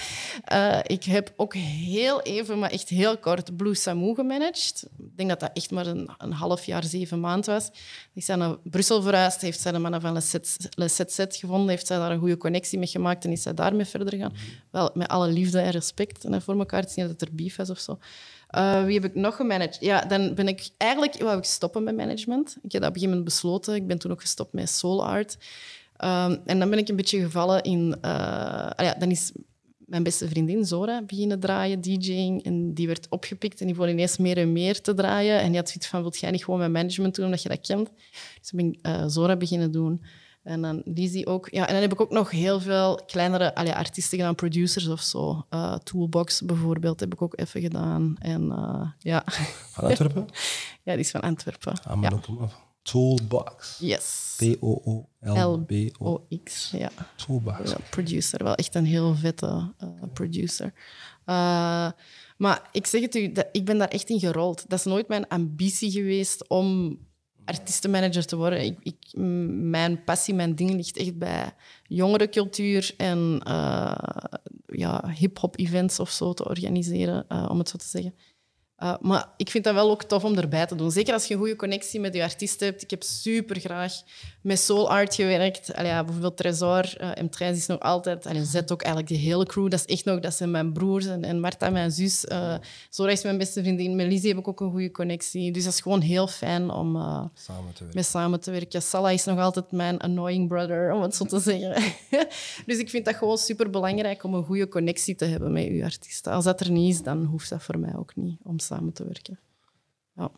Eh, ik heb ook heel even, maar echt heel kort, Blue Samu gemanaged. Ik denk dat dat echt maar een, een half jaar, zeven maanden was. Die zijn naar Brussel verhuisd, heeft zij de mannen van Le ZZ gevonden, heeft zij daar een goede connectie mee gemaakt en is zij daarmee verder gegaan. Wel, met alle liefde en respect en voor elkaar. Het is niet dat er beef was of zo. Eh, wie heb ik nog gemanaged? Ja, dan ben ik eigenlijk wou ik stoppen met management. Ik heb dat op een gegeven moment besloten. Ik ben toen ook gestopt met Soul Art. Ehm, en dan ben ik een beetje gevallen in... eh, ah ja, dan is mijn beste vriendin Zora beginnen draaien, DJing. En die werd opgepikt en die begon ineens meer en meer te draaien. En die had zoiets van, wilt jij niet gewoon mijn management doen, omdat je dat kent? Dus ben ik eh, Zora beginnen doen. En dan Lizzie ook. Ja, en dan heb ik ook nog heel veel kleinere allee, artiesten gedaan, producers of zo. Eh, Toolbox bijvoorbeeld heb ik ook even gedaan. En ja. Van Antwerpen? ja, die is van Antwerpen. Ah, maar ja. af. Toolbox. Yes. T-O-O-L-B-O. L-O-X, ja. Toolbox. Ja, producer, wel echt een heel vette eh, producer. Eh, maar ik zeg het u, dat, ik ben daar echt in gerold. Dat is nooit mijn ambitie geweest om artiestenmanager te worden. Ik, ik, mijn passie, mijn ding ligt echt bij jongerencultuur en eh, ja, hip-hop events of zo te organiseren, om het zo te zeggen. Uh, maar ik vind dat wel ook tof om erbij te doen. Zeker als je een goede connectie met je artiest hebt. Ik heb super graag met soul art gewerkt. Allee, ja, bijvoorbeeld Tresor, uh, M13 is nog altijd... En Z ook, eigenlijk de hele crew. Dat is echt nog... Dat zijn mijn broers en, en Marta, mijn zus. Uh, Zora is mijn beste vriendin. Met Lizzie heb ik ook een goede connectie. Dus dat is gewoon heel fijn om samen te met samen te werken. Salah is nog altijd mijn annoying brother, om het zo te zeggen. dus ik vind dat gewoon super belangrijk om een goede connectie te hebben met je artiesten. Als dat er niet is, dan hoeft dat voor mij ook niet om samen te werken. Ja.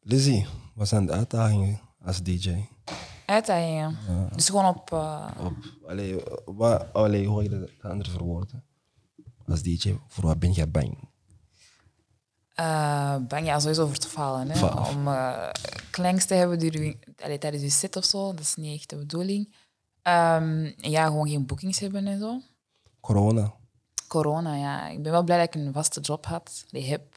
Lizzie, wat zijn de uitdagingen als DJ? Uitdagingen? Ja. Dus gewoon op... Uh... op allee, wat, allee, hoe ga je dat anders verwoorden? Als DJ, voor wat ben je bang? Uh, bang, ja, sowieso voor te falen. Hè? Om uh, klanks te hebben die, allee, tijdens je set of zo, dat is niet echt de bedoeling. Um, ja, gewoon geen bookings hebben en zo. Corona. Corona, ja. Ik ben wel blij dat ik een vaste job had, die heb.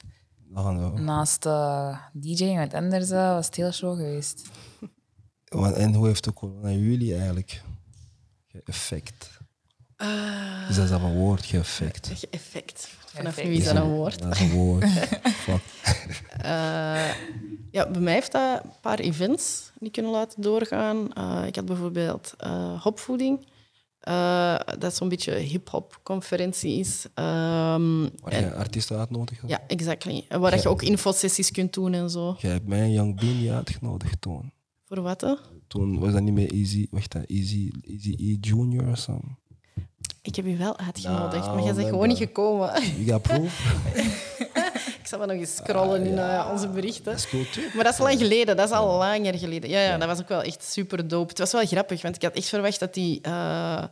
Naast uh, DJ met anders uh, was het heel show geweest. En hoe heeft de corona jullie eigenlijk geëffect? Uh, is dat zelf een woord, geëffect? Geëffect. Vanaf nu is dat een woord. Dat is een woord. uh, ja, bij mij heeft dat een paar events niet kunnen laten doorgaan. Uh, ik had bijvoorbeeld uh, hopvoeding. Uh, dat zo'n beetje hip-hop conferentie is. Um, waar je artiesten uitnodigt? Ja, exactly. En waar ja. je ook infosessies kunt doen en zo. Jij hebt mij Young Beanie uitgenodigd toen. Voor wat? Hè? Toen was dat niet meer Easy, wacht, Easy, Easy E Junior of zo. Ik heb je wel uitgenodigd, nou, maar jij bent gewoon niet gekomen. You got proof? Ik zal maar nog eens scrollen ah, in ja. uh, onze berichten. Dat is cool, maar dat is lang geleden, dat is al langer geleden. Ja, ja, dat was ook wel echt super dope. Het was wel grappig, want ik had echt verwacht dat die... Uh,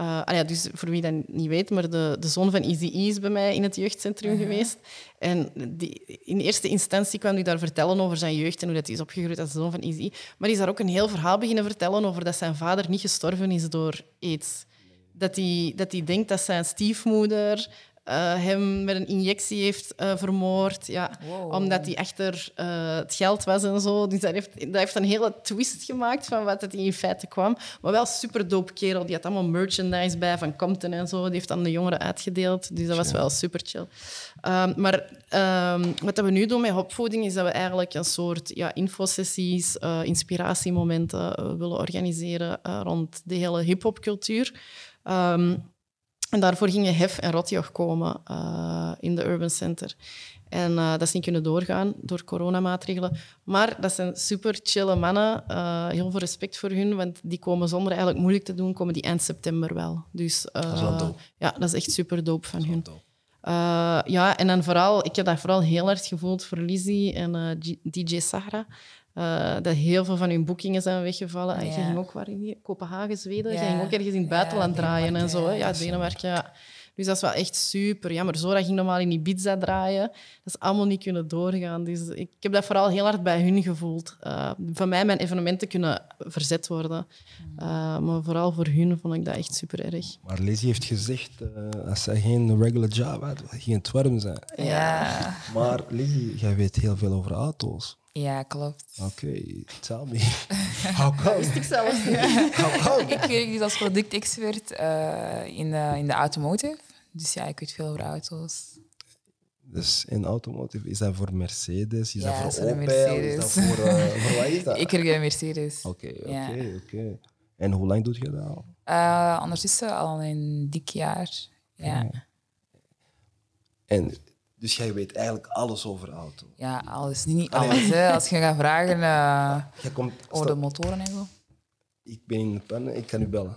uh, ah ja, dus voor wie dat niet weet, maar de, de zoon van Easy E is bij mij in het jeugdcentrum -huh. geweest. En die, in eerste instantie kwam hij daar vertellen over zijn jeugd en hoe dat hij is opgegroeid als de zoon van Easy. Maar die is daar ook een heel verhaal beginnen vertellen over dat zijn vader niet gestorven is door aids. Dat hij, dat hij denkt dat zijn stiefmoeder uh, hem met een injectie heeft uh, vermoord. Ja, wow. Omdat hij achter uh, het geld was en zo. Dus dat heeft, dat heeft een hele twist gemaakt van wat het in feite kwam. Maar wel super dope kerel. Die had allemaal merchandise bij van Compton en zo. Die heeft aan de jongeren uitgedeeld. Dus dat was wel super chill. Um, maar um, wat we nu doen met hopvoeding is dat we eigenlijk een soort ja, infosessies, inspiratiemomenten willen organiseren rond de hele hip-hopcultuur. Um, en daarvoor gingen Hef en Rotjoch komen uh, in de Urban Center. En uh, dat is niet kunnen doorgaan door coronamaatregelen. Maar dat zijn super chille mannen. Uh, heel veel respect voor hun, want die komen zonder eigenlijk moeilijk te doen, komen die eind september wel. Dus dat is wel dope. ja, dat is echt super dope van hun. ja, en dan vooral, ik heb dat vooral heel hard gevoeld voor Lizzie en DJ Sahara. Uh, dat heel veel van hun boekingen zijn weggevallen. En ja. je ging ook waar in Kopenhagen, Zweden. Ja. Je ging ook ergens in het buitenland ja, draaien en zo. Hè. Ja, Denemarken. Ja. Dus dat is wel echt super jammer. Zora ging normaal in Ibiza draaien. Dat is allemaal niet kunnen doorgaan. Dus ik heb dat vooral heel hard bij hun gevoeld. Uh, van mij mijn evenementen kunnen verzet worden. Uh, maar vooral voor hun vond ik dat echt super erg. Maar Lizzie heeft gezegd, uh, als zij geen regular job had, ging het warm zijn. Ja. Maar Lizzie, jij weet heel veel over auto's. Ja, klopt. Oké, okay, tell me. How come? Wist ik zelfs niet. How come? ik werk dus als productexpert uh, in, de, in de automotive. Dus ja, ik weet veel over auto's. Dus in automotive, is dat voor Mercedes? Is ja, dat voor Opel? Mercedes. Is dat voor, uh, voor wat is dat? ik werk bij Mercedes. Oké, oké, ja. oké. En hoe lang doe je dat al? Uh, ondertussen al een dik jaar. Ja. Okay. En dus jij weet eigenlijk alles over auto. Ja, alles. Niet, alles. Hè. Als je gaat vragen uh, komt, over de motoren en zo. Ik ben in de pen, ik kan u bellen.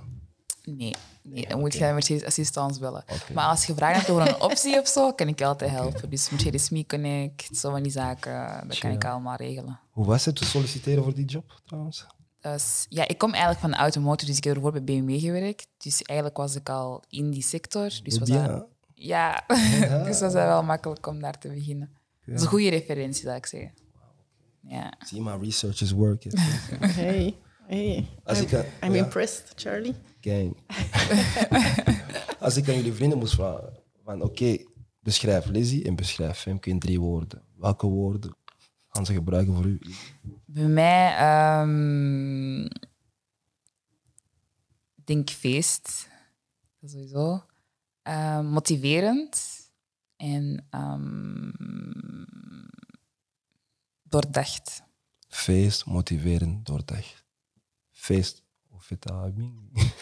Nee, nee dan moet je Mercedes Assistance bellen. Okay. Maar als je vragen hebt over een optie of zo, kan ik je altijd helpen. Okay. Dus Mercedes Me Connect, zo van die zaken, dat kan ik allemaal regelen. Hoe was het te solliciteren voor die job trouwens? Dus, ja, ik kom eigenlijk van de automotive, dus ik heb ervoor bij BMW gewerkt. Dus eigenlijk was ik al in die sector. Dus was ja. dat, ja, ja. dus dat is wel makkelijk om daar te beginnen. Ja. Dat is een goede referentie, zou ik zeggen. Ja. Zie maar, research is work. hey, hey. Als I'm, ik, I'm ja. impressed, Charlie. Gang. Als ik aan jullie vrienden moest vragen, van oké, okay, beschrijf Lizzie en beschrijf Femke in drie woorden. Welke woorden gaan ze gebruiken voor u? Bij mij, ehm, ik denk feest. Dat sowieso. Ehm, motiverend. En ehm, doordacht. Feest, motiverend, doordacht. Feest, of vitamine.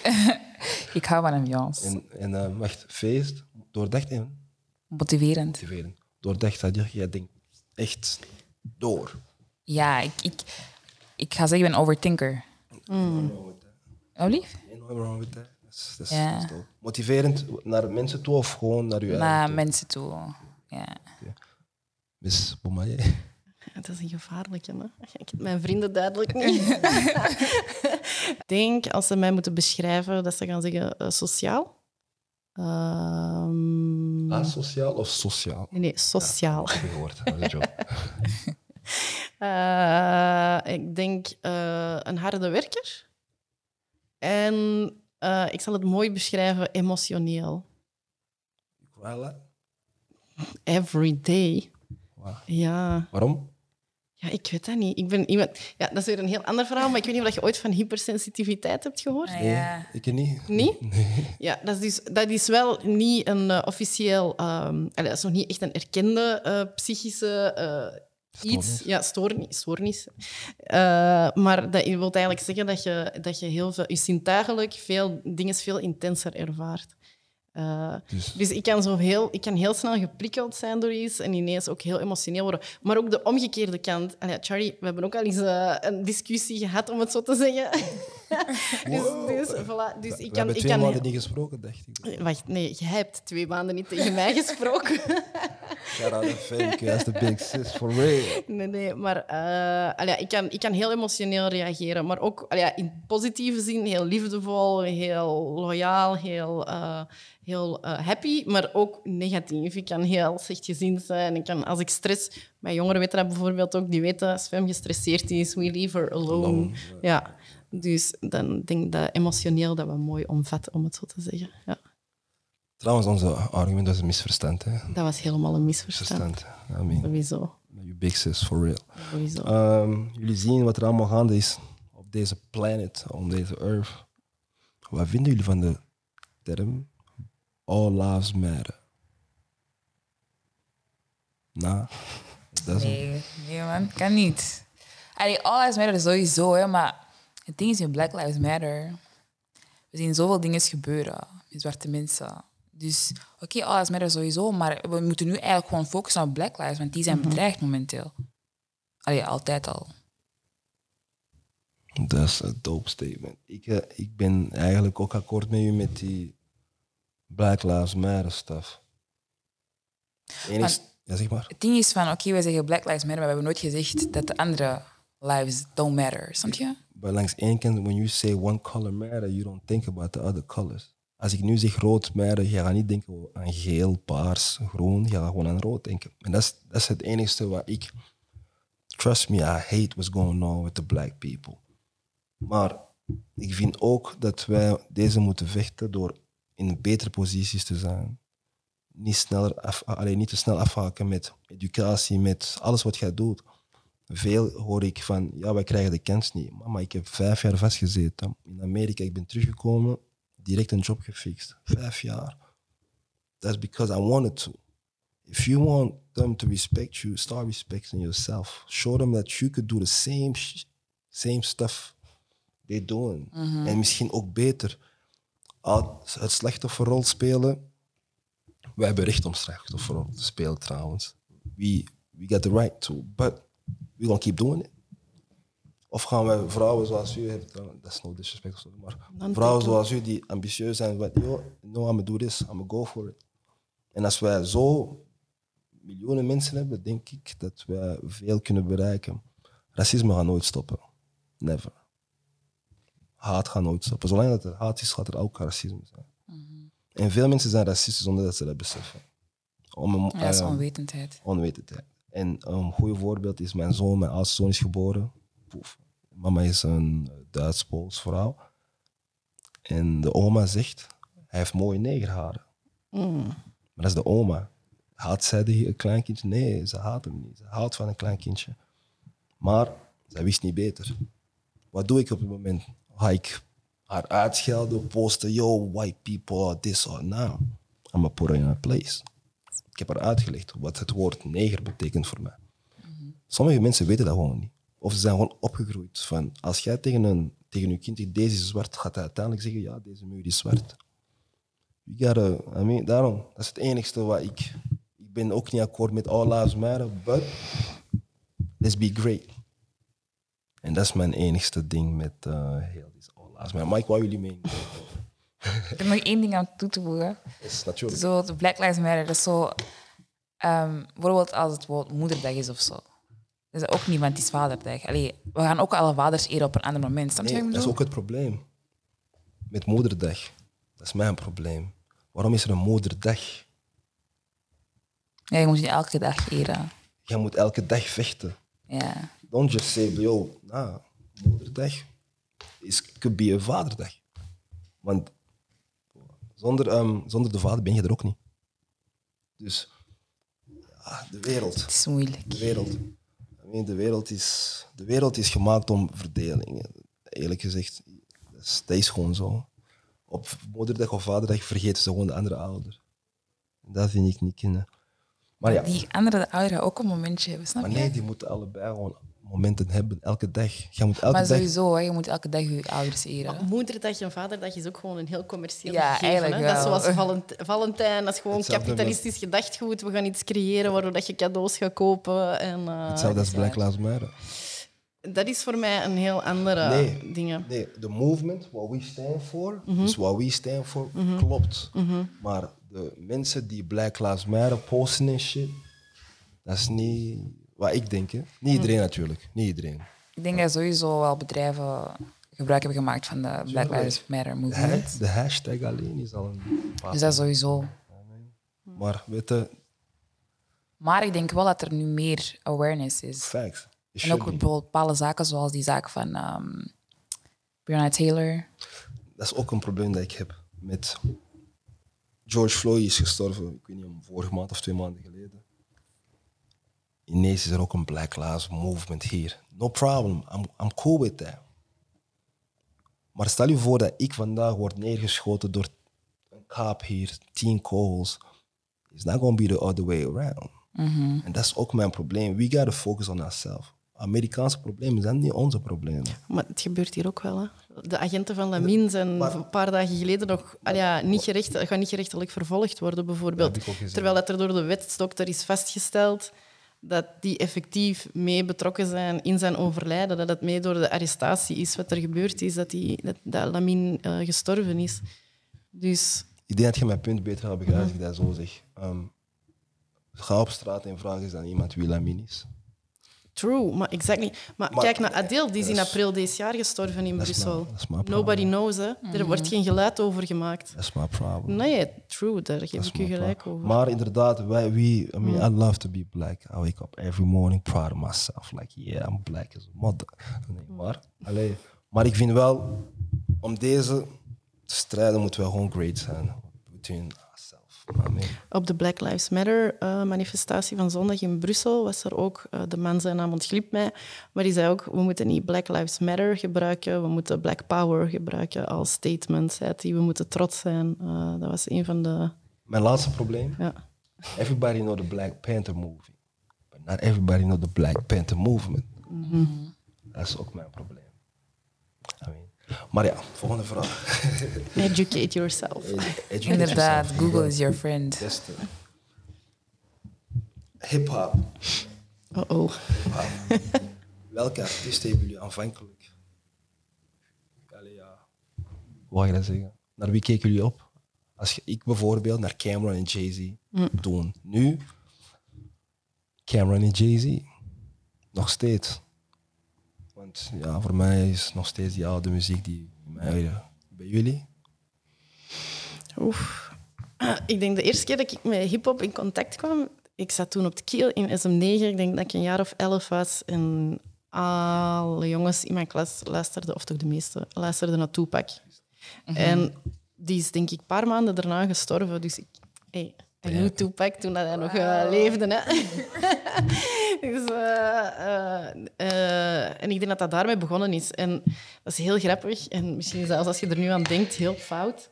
Ik hou van ambiance. En, en eh, wacht, feest, doordacht en Motiverend. motiverend. Doordacht, dat je, jij denkt echt door. Ja, ik, ik, ik ga zeggen, ik ben overthinker. Oh, lief? Geen wrong with that. Dat is- dat is- Ja. dat is dope. Motiverend naar mensen toe of gewoon naar je Naar eigen toe? mensen toe. Ja. Miss Bomaye. Ja, dat is een gevaarlijke. Hè? Ik heb mijn vrienden duidelijk niet. ik denk, als ze mij moeten beschrijven, dat ze gaan zeggen eh, sociaal. Ehm, Asociaal of sociaal? nee, nee, sociaal. Heb je gehoord? Joke. Eh, ik denk eh, een harde werker. En eh, ik zal het mooi beschrijven, emotioneel. Voilà. Every day. Ja. Waarom? ja, ik weet dat niet. Ik ben iemand... Ja, dat is weer een heel ander verhaal, maar ik weet niet of je ooit van hypersensitiviteit hebt gehoord. Ah, Nee, ik niet. Niet? Nee. Ja, dat is, dus, dat is wel niet een eh, officieel... ehm, allee, dat is nog niet echt een erkende eh, psychische iets. Ja, stoornis. stoornis. Eh, maar dat wil eigenlijk zeggen dat je, dat je heel veel... Je zintuigelijk veel dingen veel intenser ervaart. Eh, Dus dus ik kan, zo heel, ik kan heel snel geprikkeld zijn door iets en ineens ook heel emotioneel worden. Maar ook de omgekeerde kant. Allee, Charlie, we hebben ook al eens eh, een discussie gehad, om het zo te zeggen. dus, Wow. dus, voilà. dus we ik kan, hebben ik twee kan maanden niet gesproken, dacht ik. Wacht, nee, jij hebt twee maanden niet tegen mij gesproken. Shout out to Femke, that's the big sis, for real. Nee, nee, maar allee, ik, kan, ik kan heel emotioneel reageren. Maar ook allee, in positieve zin heel liefdevol, heel loyaal, heel, eh, heel eh, happy. Maar ook negatief. Ik kan heel slechtgezind zijn. Ik kan, als ik stress... Mijn jongeren weten dat bijvoorbeeld ook. Die weten, als Fem gestresseerd is, we leave her alone. Alone, Ja. Dus dan denk ik dat emotioneel dat we mooi omvat, om het zo te zeggen. Ja. Trouwens, onze argument was een misverstand. Hè? Dat was helemaal een misverstand. Verstand. I mean, Sowieso. you big sis, for real. Sowieso. Ehm, jullie zien wat er allemaal gaande is op deze planet, op deze earth. Wat vinden jullie van de term All Lives Matter? Nou, dat is Nee, nee man, kan niet. Allee, all lives matter sowieso, hè, maar het ding is in Black Lives Matter. We zien zoveel dingen gebeuren met zwarte mensen. Dus oké, all lives matter sowieso, maar we moeten nu eigenlijk gewoon focussen op Black Lives, want die zijn bedreigd momenteel. Allee, altijd al. Dat is een dope statement. Ik, eh, ik ben eigenlijk ook akkoord met u met die Black Lives Matter stuff. Enig, ja, zeg maar. Het ding is van, oké, we zeggen Black Lives Matter, maar we hebben nooit gezegd dat de andere lives don't matter, snap je? Maar langs één kant, when you say one color matter, you don't think about the other colors. Als ik nu zeg rood matter, je gaat niet denken aan geel, paars, groen. Gaat gewoon aan rood denken. En dat is, dat is het enige wat ik... Trust me, I hate what's going on with the black people. Maar ik vind ook dat wij deze moeten vechten door in betere posities te zijn. Niet, sneller alleen niet te snel afhaken met educatie, met alles wat jij doet. Veel hoor ik van, ja, wij krijgen de kans niet. Mama, ik heb vijf jaar vastgezeten. In Amerika, ik ben teruggekomen, direct een job gefixt. Vijf jaar. That's because I wanted to. If you want them to respect you, start respecting yourself. Show them that you could do the same, same stuff they're doing. En misschien ook beter. Het slachtofferrol spelen. Wij hebben recht om slachtofferrol te spelen trouwens. We, we got the right to. But we gonna keep doing it. Of gaan wij vrouwen zoals u dat is no disrespect, of zo, maar Dan vrouwen zoals u die ambitieus zijn, wat, yo, no, I'm do this, I'm go for it. En als wij zo miljoenen mensen hebben, denk ik dat wij veel kunnen bereiken. Racisme gaat nooit stoppen. Never. Haat gaat nooit stoppen. Zolang dat er haat is, gaat er ook racisme zijn. En veel mensen zijn racistisch zonder dat ze dat beseffen. Om een, Ja, dat is eh, onwetendheid. onwetendheid. En een goed voorbeeld is mijn zoon, mijn oudste zoon is geboren. Poef. Mama is een Duits-Pools vrouw. En de oma zegt, hij heeft mooie negerharen. Mm. Maar dat is de oma. Haat zij een klein kindje? Nee, ze haat hem niet. Ze houdt van een klein kindje. Maar zij wist niet beter. Wat doe ik op het moment? Ga ik haar uitschelden, posten, yo, white people this or now. I'm put her in her place. Ik heb haar uitgelegd wat het woord neger betekent voor mij. Sommige mensen weten dat gewoon niet. Of ze zijn gewoon opgegroeid van, als jij tegen een tegen je kind zegt, deze is zwart, gaat hij uiteindelijk zeggen, ja, deze muur is zwart. You gotta, I mean, daarom, dat is het enigste wat ik... Ik ben ook niet akkoord met all lives matter, but let's be great. En dat is mijn enigste ding met uh, heel die all lives matter. Mike, wat jullie mening? Ik heb nog één ding aan toe te voegen. is natuurlijk... Zo, de Black Lives Matter, dat is zo... Um, bijvoorbeeld als het woord moederdag is of zo. Dat is ook niet, want het is vaderdag. Allee, we gaan ook alle vaders eren op een ander moment. Snap je Nee, dat is ook het probleem. Met moederdag. Dat is mijn probleem. Waarom is er een moederdag? Ja, je moet je elke dag eren. Jij moet elke dag vechten. Ja. Don't just say, yo, nah, moederdag is, could be een vaderdag. Want zonder, ehm, zonder de vader ben je er ook niet. Dus ja, de wereld. Het is moeilijk. De wereld. De, wereld is, de wereld is gemaakt om verdeling. Eerlijk gezegd, dat is, dat is gewoon zo. Op moederdag of vaderdag vergeten ze gewoon de andere ouder. Dat vind ik niet kunnen. Maar ja, Die andere ouderen ook een momentje hebben, snap maar je? nee, die moeten allebei gewoon momenten hebben, elke dag. Je moet elke maar dag... sowieso, hè, je moet elke dag je ouders eren. Maar Moederdag en Vaderdag is ook gewoon een heel commercieel Ja, gegeven. eigenlijk hè. Dat is zoals Valent- Valentijn, dat is gewoon Hetzelfde kapitalistisch gedachtgoed. We gaan iets creëren waardoor dat je cadeaus gaat kopen. En, eh, Hetzelfde als Black Lives Matter. dat is voor mij een heel andere Nee. dingen. Nee, de movement, what we stand for, Mhm. dus what we stand for, klopt. Maar de mensen die Black Lives Matter posten en shit, dat is niet wat ik denk. Hè. Niet iedereen natuurlijk, niet iedereen. Ik denk dat sowieso wel bedrijven gebruik hebben gemaakt van de Black Lives Matter movement. de hashtag alleen is al een Dus dat sowieso. Maar weet je, Maar ik denk wel dat er nu meer awareness is. facts. It En ook bijvoorbeeld bepaalde zaken zoals die zaak van Breonna Taylor. Dat is ook een probleem dat ik heb met George Floyd is gestorven, ik weet niet, om vorige maand of twee maanden geleden. Ineens is er ook een Black Lives Movement hier. No problem, I'm, I'm cool with that. Maar stel je voor dat ik vandaag word neergeschoten door een kaap hier, tien kogels. It's not going to be the other way around. En dat is ook mijn probleem. We gotta focus on ourselves. Amerikaanse problemen zijn niet onze problemen. Maar het gebeurt hier ook wel. Hè. De agenten van Lamin zijn Maar- een paar dagen geleden nog ah ja, niet gerecht, gaan niet gerechtelijk vervolgd worden, bijvoorbeeld. Terwijl dat er door de wetsdokter is vastgesteld dat die effectief mee betrokken zijn in zijn overlijden. Dat het mee door de arrestatie is wat er gebeurd is, dat, die, dat, dat Lamin eh, gestorven is. Dus Ik denk dat je mijn punt beter gaat begrijpen als ik dat zo zeg. Ehm, ga op straat en vraag eens aan iemand wie Lamin is. True, maar exactly. Maar, Maar- kijk naar Adele, die is in april dit jaar gestorven in Brussel. Nobody knows, hè. Er wordt geen geluid over gemaakt. That's my problem. Nee, true, daar geef That's ik u gelijk problem. over. Maar inderdaad, wij, we, I mean, I love to be black. I wake up every morning proud of myself. Like, yeah, I'm black as a mother. Nee, maar, allee, maar ik vind wel, om deze te strijden, moeten we gewoon great zijn. Between Op de Black Lives Matter eh, manifestatie van zondag in Brussel was er ook, eh, de man zijn naam ontglipt mij, maar die zei ook, we moeten niet Black Lives Matter gebruiken, we moeten Black Power gebruiken als statement. Zei hij, we moeten trots zijn. Eh, dat was een van de... mijn laatste probleem. Ja. Everybody know the Black Panther movie. But not everybody know the Black Panther movement. Dat is ook mijn probleem. I mean, maar ja, volgende vraag. Educate yourself. Educate Inderdaad, yourself. Google is your friend. Beste. Hip-hop. Hip-hop. Welke artiesten hebben jullie aanvankelijk? Allee, ja. Hoe ga je dat zeggen? Naar wie keken jullie op? Als je, ik bijvoorbeeld naar Cameron en Jay-Z toen. Nu, Cameron en Jay-Z. Nog steeds. Want ja, voor mij is nog steeds die oude muziek die mij, bij jullie. Oef. Ah, Ik denk de eerste keer dat ik met hip-hop in contact kwam, ik zat toen op de Kiel in SM9. Ik denk dat ik een jaar of elf was. En alle jongens in mijn klas luisterden, of toch de meeste, luisterden naar Tupac. En die is denk ik een paar maanden daarna gestorven. Dus ik, hey, I knew Tupac toen dat hij nog eh, leefde. Hè. dus, eh, eh, eh, en ik denk dat dat daarmee begonnen is. En dat is heel grappig. En misschien zelfs als je er nu aan denkt, heel fout.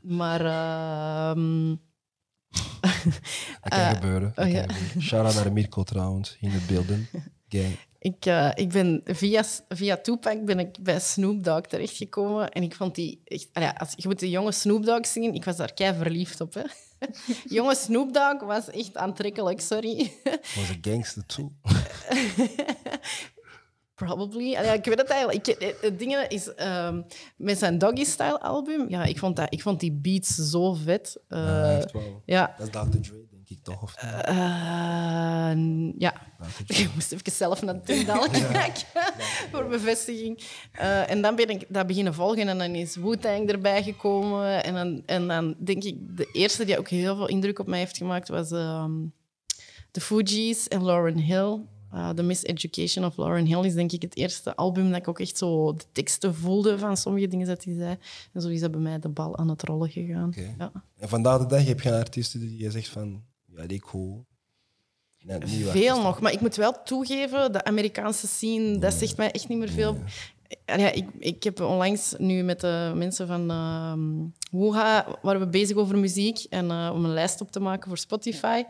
Maar... ehm, Dat kan gebeuren. Dat oh, ja. gebeuren. Shout-out naar Mirko trouwens, in de beelden. Gang. Ik, ik ben via, via Tupac ben ik bij Snoop Dogg terechtgekomen. En ik vond die echt... als, je moet de jonge Snoop Dogg zien. Ik was daar kei verliefd op. Hè. jonge Snoop Dogg was echt aantrekkelijk, sorry. Was een gangster toe. Probably. Ah ja, ik weet het eigenlijk. Ik, het- ding is, ehm, met zijn Doggy Style album, ja, ik vond, dat, ik vond die beats zo vet. Eh, Hij heeft wel- ja. Dat is Dr. Dre, ik toch? Of niet? Eh, ja. Ik moest even zelf naar de tendaal kijken voor bevestiging. Eh, en dan ben ik dat beginnen volgen en dan is Wu-Tang erbij gekomen. En dan, en dan denk ik, de eerste die ook heel veel indruk op mij heeft gemaakt was ehm de Fugees en Lauren Hill. Uh, The Miseducation of Lauren Hill is denk ik het eerste album dat ik ook echt zo de teksten voelde van sommige dingen dat hij zei. En zo is dat bij mij de bal aan het rollen gegaan. Ja. En vandaag de dag heb je artiesten die je zegt van, Net nieuwe Veel nog, maar ik moet wel toegeven, de Amerikaanse scene, dat zegt mij echt niet meer veel. En Ja, ik, ik heb onlangs nu met de mensen van ehm Wuha, waren we bezig over muziek en eh, om een lijst op te maken voor Spotify.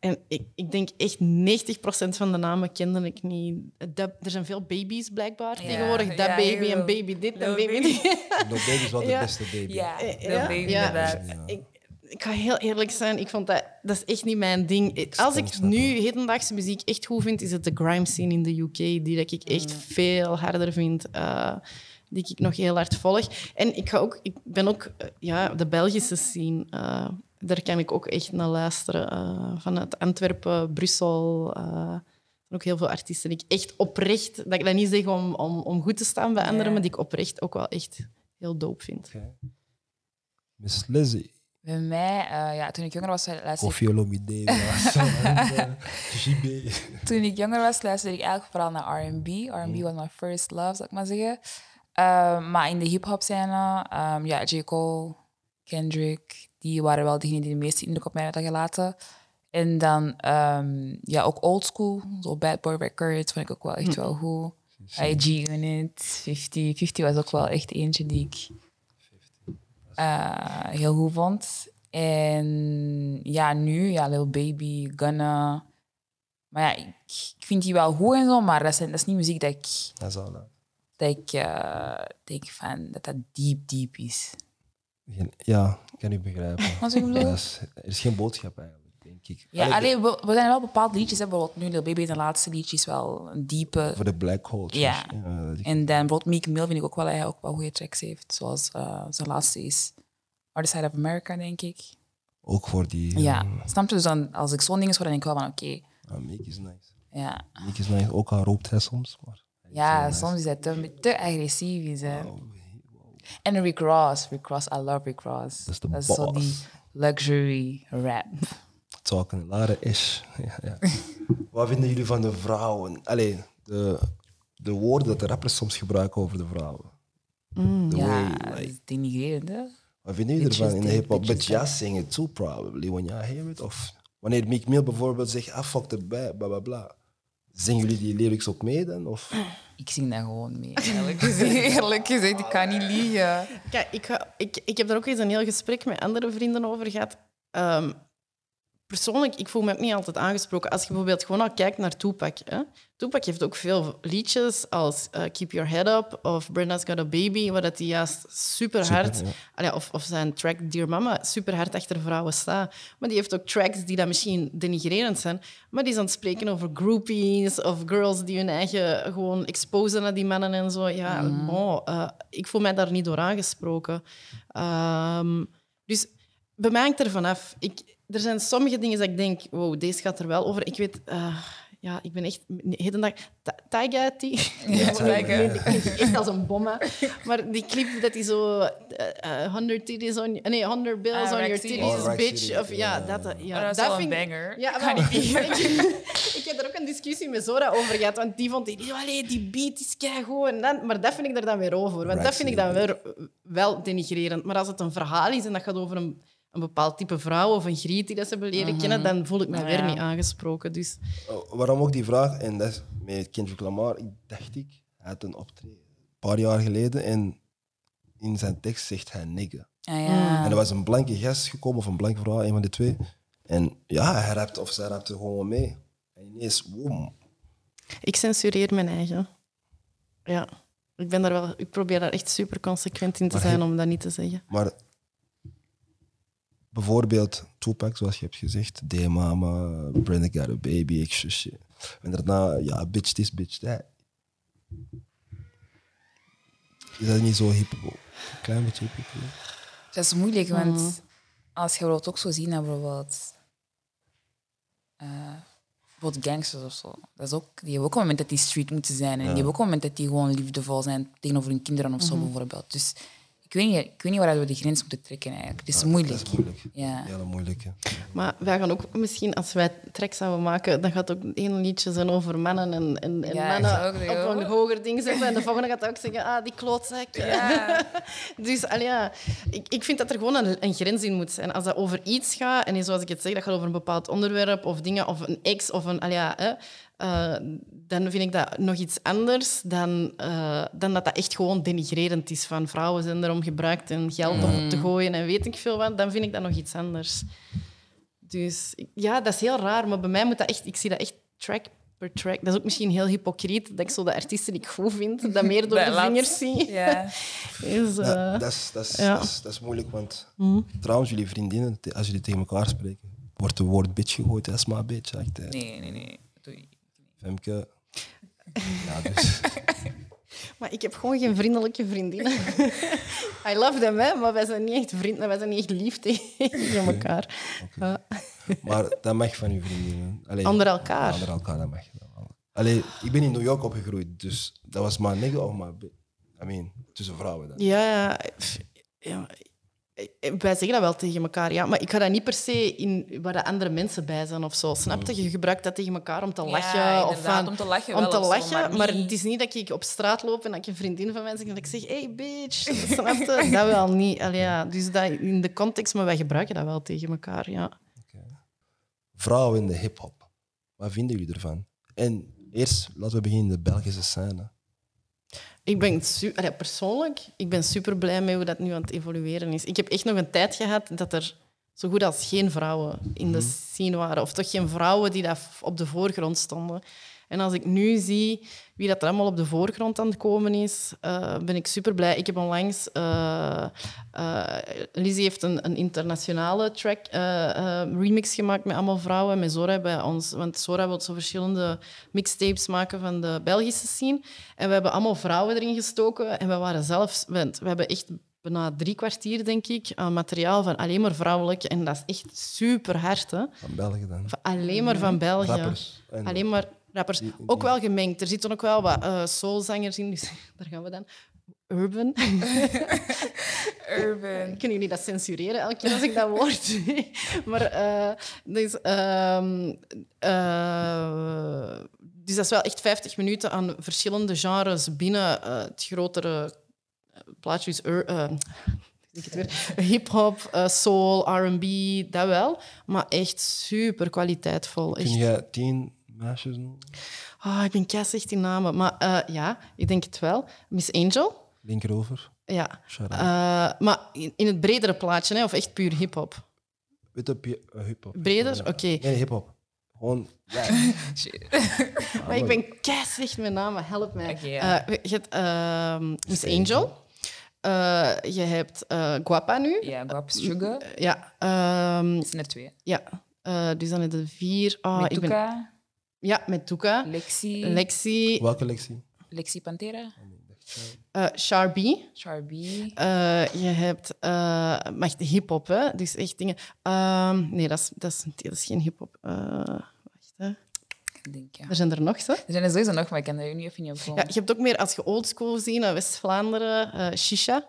En ik, ik denk echt 90% van de namen kende ik niet. Dat, er zijn veel baby's blijkbaar Ja, tegenwoordig. Dat ja, baby en baby dit en baby dit. Lil Baby is wel de Ja. beste baby. Ja, Eh, Lil ja, Baby ja. inderdaad. Ja. Ik, ik ga heel eerlijk zijn, ik vond dat, dat is echt niet mijn ding. Als ik nu hedendaagse muziek echt goed vind, is het de grime scene in de UK, die dat ik echt veel harder vind. eh, die ik nog heel hard volg. En ik, ga ook, ik ben ook eh, ja, de Belgische scene. eh, daar kan ik ook echt naar luisteren. vanuit Antwerpen, Brussel. zijn ook heel veel artiesten die ik echt oprecht, dat ik dat niet zeg om, om, om goed te staan bij anderen, maar die ik oprecht ook wel echt heel dope vind. Oké. Miss Lizzie, Bij mij, eh, ja, toen ik jonger was, luisterde ik, Koffie Olomide, JB. toen ik jonger was, luisterde ik eigenlijk vooral naar R&B. R&B was my first love, zou ik maar zeggen. Eh, maar in de hip-hop scène, ehm, ja, J. Cole, Kendrick, die waren wel degenen die de meeste indruk op mij hadden gelaten. En dan ehm, ja, ook old school, zo Bad Boy Records, vond ik ook wel echt wel goed. IG Unit, 50. 50 was ook wel echt eentje die ik eh, heel goed vond. En ja, nu, ja, Lil Baby, Gunna. Maar ja, ik, ik vind die wel goed en zo, maar dat is, dat is niet muziek dat ik, Dat is al dat. dat ik eh, denk van, dat dat diep, diep is. Geen- Ja, ik kan u begrijpen. Wat ik bedoel? Er is geen boodschap eigenlijk, denk ik. Ja, Allee, alleen, we, we zijn wel bepaalde liedjes. Hè. Bijvoorbeeld nu, Lil Baby, zijn laatste liedje is wel een diepe. Voor de black hole. Ja. dat ik- En dan bijvoorbeeld Meek Mill vind ik ook wel dat hij ook wel goede tracks heeft. Zoals eh, zijn laatste is Other Side of America, denk ik. Ook voor die... Ja, eh, snap je? Dus dan, als ik zo'n dingen hoor, dan denk ik wel van oké. ah, Meek is nice. ja. Meek is nice. Ook al roopt hij soms, maar... hij is ja, nice. soms is hij te, te agressief. Is, hè. En Rick Ross. Rick Ross, I love Rick Ross. Dat is de zo boss. die luxury rap. Talking Lara Ish. Ja, ja. Wat vinden jullie van de vrouwen? Allee, de, de woorden dat de rappers soms gebruiken over de vrouwen. The ja, way, like, is denigrerend. Wat vinden jullie ervan in de hip-hop? But just sing it too, probably, when you hear it. Of wanneer Meek Mill bijvoorbeeld zegt, ah, fuck the bad, bla bla bla. Zingen jullie die lyrics ook mee dan? Of? Ik zing daar gewoon mee. Eerlijk gezegd, eerlijk gezegd ik kan niet liegen. Kijk, ik, ga, ik, ik heb daar ook eens een heel gesprek met andere vrienden over gehad. Ehm, persoonlijk, ik voel me ook niet altijd aangesproken. Als je bijvoorbeeld gewoon al kijkt naar Tupac. Hè? Tupac heeft ook veel liedjes als eh, Keep Your Head Up of Brenda's Got a Baby, waar dat hij juist super hard, ja. Of, of zijn track Dear Mama, super hard achter vrouwen staat. Maar die heeft ook tracks die dan misschien denigrerend zijn, maar die is aan het spreken over groupies of girls die hun eigen gewoon exposen naar die mannen en zo. Ja, bon, eh, ik voel mij daar niet door aangesproken. Ehm, dus bij mij hangt er vanaf. Ik, er zijn sommige dingen dat ik denk, wow, deze gaat er wel over. Ik weet, eh, ja, ik ben echt heden dag Taiga die. Ja, echt als een bom. hè. Maar die clip dat hij zo eh, eh, 100 titties on, nee, 100 bills Ah, on your titties, Oh, bitch. Of ja, dat, eh, ja, Oh, dat is wel een vind ik- banger. Ja, maar ik, ik heb er ook een discussie met Zora over gehad, want die vond die, die, allee, die beat is keigoed. En dan, maar dat vind ik er dan weer over, want dat vind ik dan weer wel denigrerend. Maar als het een verhaal is en dat gaat over een, een bepaald type vrouw of een griet die dat ze hebben leren kennen, dan voel ik me Ah, weer ja. niet aangesproken. Dus Oh, Waarom ook die vraag? En dat is met Kendrick Lamar, ik dacht ik, hij had een optreden een paar jaar geleden en in zijn tekst zegt hij nigga. Ah, ja. En er was een blanke gast gekomen, of een blanke vrouw, een van de twee. En ja, hij rapte of zij rapte gewoon mee. En ineens, woem. ik censureer mijn eigen. Ja, ik, ben daar wel, ik probeer daar echt super consequent in te Maar zijn om dat niet te zeggen. Maar bijvoorbeeld Tupac, zoals je hebt gezegd, D Mama, Brenda Got a Baby, extra shit. En daarna, ja, bitch this, bitch that. Is dat niet zo hip? Een klein beetje hip? Dat is moeilijk, want als je bijvoorbeeld ook zo ziet naar bijvoorbeeld, eh, bijvoorbeeld gangsters of zo. Dat is ook, die hebben ook een moment dat die street moeten zijn. En die hebben ook een moment dat die gewoon liefdevol zijn tegenover hun kinderen of zo bijvoorbeeld. Dus ik weet niet, ik weet niet waar we de grens moeten trekken eigenlijk. Het is moeilijk. Dat is moeilijk. Ja. Heel moeilijk. hè. Maar wij gaan ook misschien, als wij track zouden maken, dan gaat ook één liedje zijn over mannen en, en, en Ja, mannen op een hoger ding zetten. En de volgende gaat ook zeggen, ah, die klootzak. dus ja, ik, ik vind dat er gewoon een, een grens in moet zijn. Als dat over iets gaat, en zoals ik het zeg, dat gaat over een bepaald onderwerp of dingen, of een ex, of een... Ja, hè, eh, dan vind ik dat nog iets anders dan, eh, dan dat dat echt gewoon denigrerend is van vrouwen zijn erom gebruikt en geld om op te gooien en weet ik veel wat. Dan vind ik dat nog iets anders. Dus ja, dat is heel raar, maar bij mij moet dat echt... Ik zie dat echt track per track. Dat is ook misschien heel hypocriet, dat ik zo de artiesten die ik goed vind, dat meer door de vingers zie. Ja, dat, is, dat, is, ja. dat, is, dat is moeilijk, want trouwens, jullie vriendinnen, als jullie tegen elkaar spreken, wordt het woord bitch gegooid. Dat is maar bitch. Echt. Nee, nee, nee. Dat doe je niet. Femke. Ja, dus. Maar ik heb gewoon geen vriendelijke vriendinnen. I love them, hè, maar wij zijn niet echt vrienden, wij zijn niet echt lief tegen elkaar. Maar dat mag van uw vriendinnen. Allee, Onder elkaar. onder elkaar, dat mag. Allee, ik ben in New York opgegroeid, dus dat was maar nigga of maar... I mean, tussen vrouwen dan. Ja, ja. Wij zeggen dat wel tegen elkaar, ja. Maar ik ga dat niet per se in waar de andere mensen bij zijn of zo. Snap je? Je gebruikt dat tegen elkaar om te Ja, lachen. of inderdaad, van, om te lachen Om wel te of zo, lachen, maar het is niet dat ik op straat loop en dat ik een vriendin van mij zeg en dat ik zeg, hey bitch. Snap je? Dat wel niet. Allee, ja. Dus dat in de context, maar wij gebruiken dat wel tegen elkaar, ja. Vrouwen in de hip-hop. Wat vinden jullie ervan? En eerst, laten we beginnen in de Belgische scène. Ik ben Allee, persoonlijk, ik ben super blij met hoe dat nu aan het evolueren is. Ik heb echt nog een tijd gehad dat er zo goed als geen vrouwen in de scene waren. Of toch geen vrouwen die daar op de voorgrond stonden. En als ik nu zie wie dat er allemaal op de voorgrond aan het komen is, eh, ben ik super blij. Ik heb onlangs... eh, Lizzie heeft een, een internationale track remix gemaakt met allemaal vrouwen. Met Zora bij ons. Want Zora wil zo verschillende mixtapes maken van de Belgische scene. En we hebben allemaal vrouwen erin gestoken. En we waren zelfs... want We hebben echt bijna drie kwartier, denk ik, aan materiaal van alleen maar vrouwelijk. En dat is echt super hard, hè. Van België dan. Van alleen maar van België. Rappers. Alleen maar rappers. Ook wel gemengd. Er zitten ook wel wat eh soulzangers in, dus daar gaan we dan. Urban. Urban. Kunnen jullie dat censureren elke keer als ik dat woord Maar eh, dus, ehm, eh, dus dat is wel echt 50 minuten aan verschillende genres binnen het grotere plaatje. Dus hip-hop, soul, RB, dat wel. Maar echt super kwaliteitvol. Echt. Kun jij tien meisjes noemen? Ah, ik ben kei slecht in namen. Maar eh, ja, ik denk het wel. Miss Angel. Linkerover. Ja. Eh, maar in, in het bredere plaatje, hè, of echt puur hip-hop? Weet je, pi- eh, hip-hop. Breder? Ja. Oké. Nee, hip-hop. Gewoon, ja. Maar ik ben kei slecht met namen, help mij. Oké, ja. Eh, je hebt ehm, Miss Angel. Eh, je hebt eh, Guapa nu. Ja, Guap Sugar. Ja. ehm, Dat zijn er twee. ja. Eh, dus dan heb je vier. Oh, ik ben, ja, met Tuka. Lexi, Lexi. Welke lectie? Lexi Pantera, eh Charby. Charby. Eh, je hebt uh, maar echt hip-hop, hè? Dus echt dingen. Ehm, nee, dat is, dat, is, dat is geen hip-hop. Eh, wacht, hè. Ik denk, ja. Er zijn er nog, hè? Er zijn er sowieso nog, maar ik kan er nu even niet op komen. Ja, je hebt ook meer, als je oldschool ziet, West-Vlaanderen, eh, Shisha.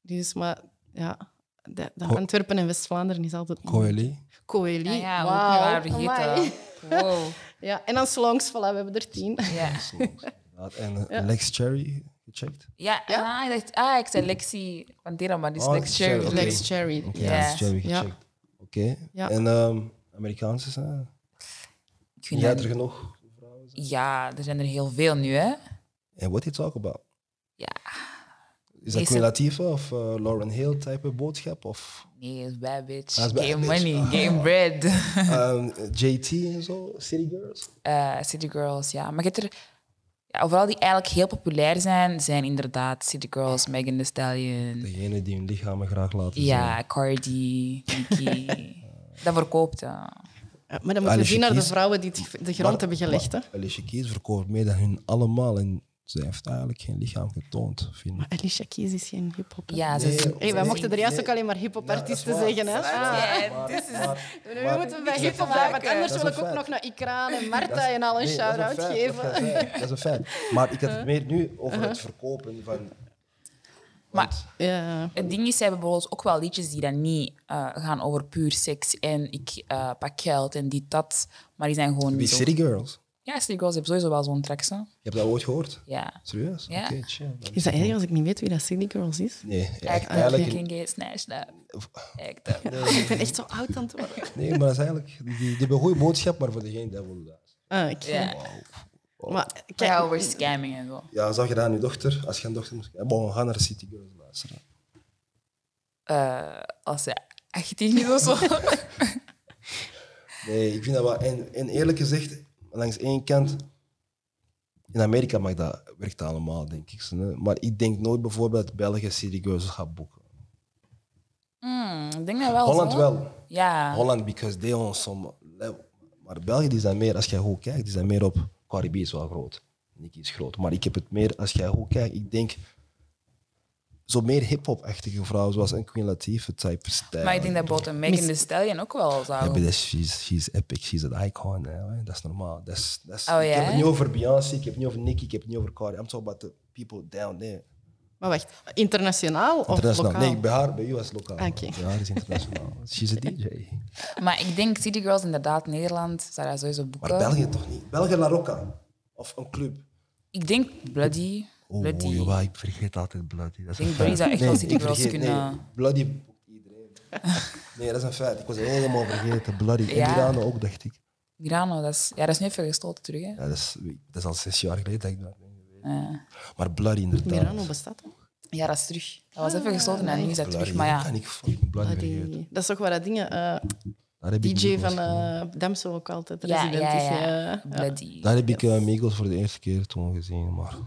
Dus, maar ja, de, Antwerpen en West-Vlaanderen is altijd... Coeli. Coeli. Ja, ook niet waar vergeten. Wow. Ja, en dan Slongs, voilà, we hebben er tien. Ja. En eh, Lex Cherry. gecheckt? Ja, Ja? Ah, ik dacht, ah, ik zei Lexi Pantera, maar die is Oh, Lex Cherry. Lex Cherry. Oké, gecheckt. Oké. Ja. En ehm Amerikaanse zijn? Ik vind Jij dat- er genoeg vrouwen? zijn? ja, er zijn er heel veel nu, hè. En what you talk about? Ja. Is dat Queen Latifah of eh, Lauren Hill type boodschap? Of Nee, is bad bitch. Bad game bitch. money, game bread. ehm, JT en zo? City Girls? Eh, City Girls, ja. Maar je hebt er... Ja, overal die eigenlijk heel populair zijn, zijn inderdaad City Girls, Megan Thee Stallion. Degene die hun lichamen graag laten zien. Ja, Cardi, Nicki. dat verkoopt, ja. Ja, maar dan moeten we zien naar de vrouwen die de grond Maar- hebben gelegd. Alicia Keys verkoopt meer dan hun allemaal. En ze heeft eigenlijk geen lichaam getoond, vind ik. Maar Alicia Keys is geen hip-hop. Ja, ze Nee, is... Hey, wij mochten er juist nee. ook alleen maar hip-hop-artiesten Ja, zeggen. Hè? Ah. Ja, Maar- dit is- maar- Nu maar- moeten we bij hip-hop blijven, want maken. anders Dat wil is ik ook nog naar Ikraan en Marta en al een nee, shout-out geven. Dat is een feit. Dat is een feit. Maar ik had het meer nu over het verkopen van... Maar Ja. het ding is, ze hebben bijvoorbeeld ook wel liedjes die dan niet eh, gaan over puur seks en ik eh, pak geld en die dat, maar die zijn gewoon Wie zo... City Girls? Ja, City Girls hebben sowieso wel zo'n track, zo. Je hebt dat ooit gehoord? Ja. Serieus? Ja. Chill. Is dat erg als ik niet weet wie dat City Girls is? Nee, echt, Act up, eigenlijk... you can get snatched up. Act up. Ik ben echt zo oud aan het worden. Nee, maar dat is eigenlijk... Die, die hebben een goede boodschap, maar voor degene dat wil dat. Ah, oké. Ja. Maar Kijk, kijk, over scamming en zo. Ja, zag je dat aan je dochter? Als je een dochter moest... Bon, ga naar City Girls luisteren. Eh, als ze 18 is of zo. Nee, ik vind dat wel... En, en eerlijk gezegd, langs één kant... In Amerika mag dat, werkt dat allemaal, denk ik. Maar ik denk nooit bijvoorbeeld dat België Girls gaat boeken. Hmm, ik denk dat wel Holland zo. wel. Ja. Holland, because they on some level. Maar België die zijn meer, als jij goed kijkt, die zijn meer op... Caribbean is wel groot. Nicky is groot. Maar ik heb het meer, als jij goed kijkt, ik denk... Zo meer hip-hop-achtige vrouwen, zoals een Queen Latifah type stijl. Maar ik denk dat bijvoorbeeld Megan Thee Stallion ook wel Ja, zou... maar dat is- she's, she's epic, she's an icon. Hè. Dat is normaal. Dat is, dat is, Oh, ik ja? heb het niet over Beyoncé, ik heb het niet over Nicki, ik heb het niet over Cardi. I'm talking about the people down there. maar wacht, internationaal of Internationaal. lokaal? Nee, bij haar, bij u was lokaal. Ah, oké. Bij haar is internationaal. She's a DJ. Maar ik denk City Girls inderdaad, Nederland zou dat sowieso Maar boeken. België toch niet? België La Rocca. Of een club. Ik denk Bloody. Oh, Bloody. ik vergeet altijd Bloody. Dat is Ik een denk Bloody zou echt wel City ik Girls vergeet- kunnen- Nee, Bloody boekt iedereen. Nee, dat is een feit. Ik was helemaal vergeten. Bloody. En Ja. Milano ook, dacht ik. Mirano, dat is, ja, dat is nu even gestoten terug. Hè. Ja, dat, is, dat is al zes jaar geleden dat ik dat ben geweest. Ja. Maar Bloody inderdaad. Mirano bestaat toch? ja, dat is terug. Dat was even gesloten en nu is dat Bloody, terug. Maar ja, kan ik fucking Bloody vergeten? dat is toch waar dat dingen... eh, Daar heb ik DJ van eh Damso ook altijd ja, resident ja, is. ja. ja. Bloody. Daar heb ik eh, Migos voor de eerste keer toen gezien. Maar dat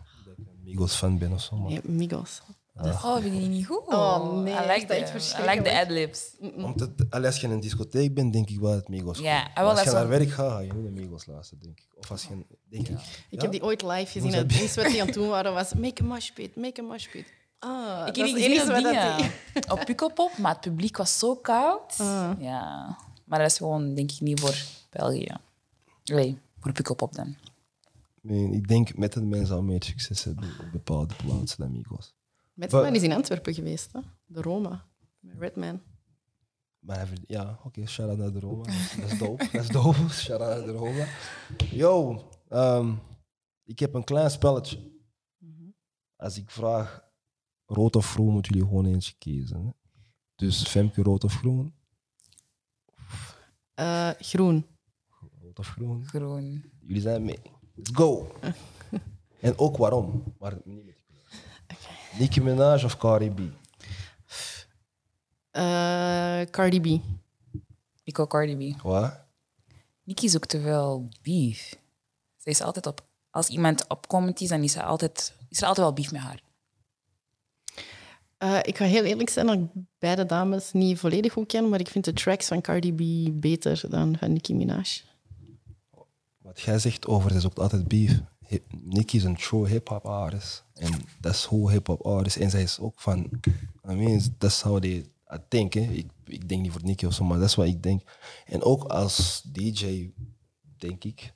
Migos fan ben of zo. Maar. Nee, Migos. Oh, vind je die niet goed? Oh, nee, I echt like, echt the, I verschrikkelijk. like the adlibs. Omdat, allee, als je in een discotheek bent, denk ik wel dat Migos Ja, ah, als je naar werk gaat, ga je niet naar Migos luisteren, denk ik. Of als je, denk ik. Ik Ja? heb die ooit live gezien. Het eerste wat die aan het doen waren was make a mosh pit, make a mosh pit. Ah, Ik dat heb is die gezien op dingen. die... Op Pukkelpop, maar het publiek was zo koud. Ah. Ja. Maar dat is gewoon, denk ik, niet voor België. Nee, voor Pukkelpop dan. Ik denk met het mensen al meer succes hebben op bepaalde plaatsen dan Migos. Metman is in Antwerpen geweest, hè? de Roma. Met Redman. Maar even, ja, oké, shout-out naar de Roma. Dat is dope. Dat is dope. Shout-out naar de Roma. Yo, ehm, ik heb een klein spelletje. Als ik vraag rood of groen, moeten jullie gewoon eentje kiezen. Hè? Dus Femke, rood of groen? Eh, groen. Rood of groen? Groen. Jullie zijn mee. Let's go. en ook waarom, maar niet met. Nicki Minaj of Cardi B? Eh, Cardi B. Ik wil Cardi B. Wat? Nikki zoekt te veel beef. Ze is altijd op... Als iemand opkomt is, dan is, ze altijd, is er altijd wel beef met haar. Eh, ik ga heel eerlijk zijn dat ik beide dames niet volledig goed ken, maar ik vind de tracks van Cardi B beter dan van Nicki Minaj. Wat jij zegt over, is ook altijd beef. Nicki is een true hip-hop artist. En dat is hoe hip-hop artist. En zij is ook van. I mean, that's how they I think. Ik, ik denk niet voor Nicki of zo, maar dat is wat ik denk. En ook als DJ, denk ik.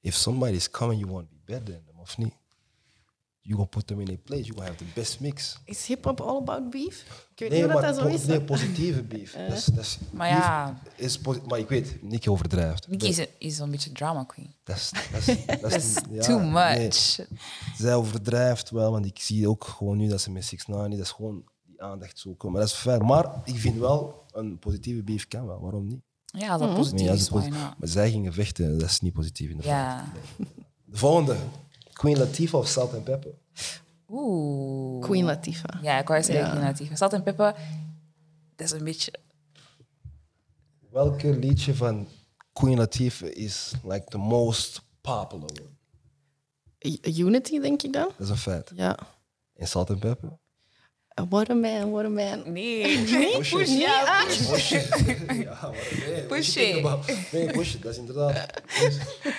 If somebody is coming, you want to be better than them, of niet? You gonna put them in a place, you gonna have the best mix. Is hip-hop all about beef? Ik weet Nee, niet of maar dat zo po- is. nee, positieve beef. Dat is, dat is, Maar ja, beef is maar ik weet, Nicky overdrijft. Nicky is, een- is een beetje drama queen. Dat is, dat ja, too much. nee. Zij overdrijft wel, want ik zie ook gewoon nu dat ze met 6 9 dat is gewoon die aandacht zoeken. Maar dat is fair. Maar ik vind wel, een positieve beef kan wel, waarom niet? Ja, als dat positief Nee, als is, het why posi- not? maar zij gingen vechten, dat is niet positief in de Ja. De volgende, Queen Latifah of Salt and Pepper? Oeh. Queen Latifah. Ja, ik wou zeggen Ja. Queen Latifah. Salt en peper, dat is een beetje... Welke liedje van Queen Latifah is like the most popular one? Unity, denk ik dan? Dat is een feit. Ja. En Salt and Pepper? What a man, what a man. Nee. Push Push, it. ja. Push it. ja, nee. Push it. about- Nee, push it, dat is inderdaad.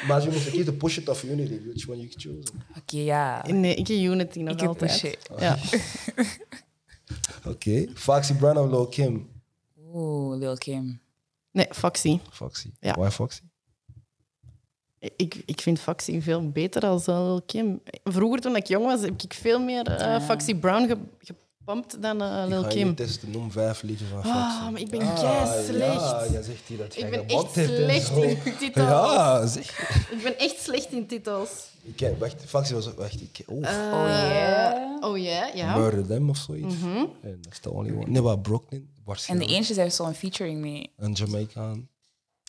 Maar je moest kiezen, push it of Unity, which one you choose? Oké, ja. Nee, ik heb Unity nog Ik altijd. Push It. Ja. Oké, Foxy Brown of Lil Kim? Oeh, Lil Kim. Nee, Foxy. Foxy. Ja. Why Foxy? Ik, ik vind Foxy veel beter dan Lil Kim. Vroeger, toen ik jong was, heb ik veel meer eh, Foxy Brown ge, gepompt dan eh, Lil Ik ga je Kim. niet testen, noem vijf liedjes van Foxy. Ah, maar ik ben Ah, kei slecht. Ja, jij zegt hier dat Ik jij ben geband echt slecht zo. in titels. Ja, zeg. Ik ben echt slecht in titels. Ik ken, wacht, Foxy was, wacht, ik oh, Oh yeah. Oh ja, ja. Murder Them of zoiets. En dat is de only one. Nee, wat, Brooklyn, En de eentje heeft zo'n featuring mee. Een Jamaican.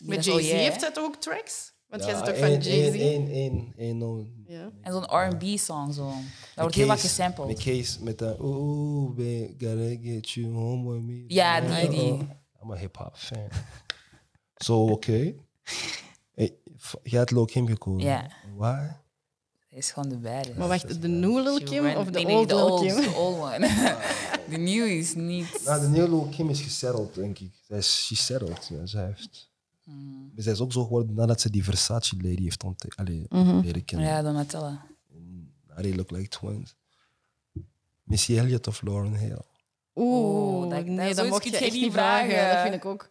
Met Dat Oh Jay-Z Yeah. heeft hij toch ook tracks? Want jij Ja, zit ook van Jay-Z. één- één- één- één, no. Ja. En zo'n R&B-song zo. Dat wordt heel vaak gesampled. Met Case met de Oeh, babe, gotta get you home with me. Ja, die, die. Oh, I'm a hip-hop fan. Zo, oké. Hey, f- Jij hebt Lil Kim gekozen. Ja. Why? Hij is gewoon de baddest. Maar wacht, de nieuwe Lil Kim of de old Lil old, Kim? De old one. de nieuwe is niet... Nou, de nieuwe Lil Kim is gesetteld, denk ik. Zij is she settled. Ja, zij heeft... Hmm. Maar zij is ook zo geworden nadat ze die Versace lady heeft ontdekt. Allee, Mhm. leren kennen. Ja, Donatella. They look like twins. Missy Elliott of Lauren Hill? Oeh, Oh, dat- nee, dat- mocht je je echt niet niet vragen. vragen. Dat vind ik ook.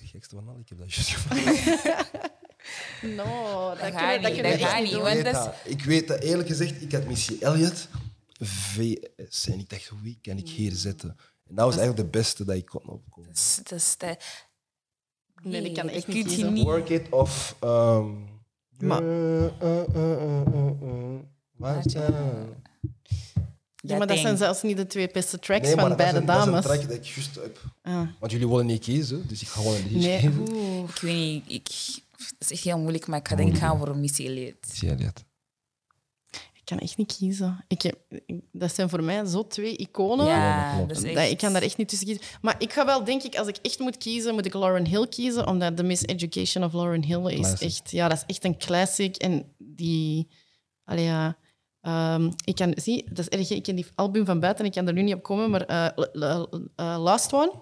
De gekste van al, ik heb dat juist gevraagd. No, dat, Dat gaat dat niet, dat niet Ik weet dat. Ik weet dat, eerlijk gezegd, ik had Missy Elliott, VS, en ik dacht, wie kan ik hier zetten? En dat was eigenlijk de beste dat ik kon opkomen. Dat is- dat is de- Nee, die kan echt niet kiezen. niet- Work It of... Um, Maar- uh, uh, uh, uh, uh, uh. Wat, Ja. maar dat zijn zelfs niet de twee beste tracks Nee, maar van beide een- dat is een dames. track dat ik juist heb. Ah. Want jullie willen niet kiezen, dus ik ga gewoon een liedje Nee, kiezen. Ik weet niet, ik, dat is echt heel moeilijk, maar ik ga denk ik gaan voor Missy Elliott. Missy Elliott. Ik kan echt niet kiezen. Ik heb, ik- dat zijn voor mij zo twee iconen. Ja, dat is echt... Dat, ik kan daar echt niet tussen kiezen. Maar ik ga wel, denk ik, als ik echt moet kiezen, moet ik Lauren Hill kiezen. Omdat The Miseducation of Lauren Hill is Classic. echt... Ja, dat is echt een classic. En die... Allee, ja... ehm, ik kan... Zie, dat is erg. Ik ken die album van buiten. Ik kan er nu niet op komen. Maar eh, eh, Last One...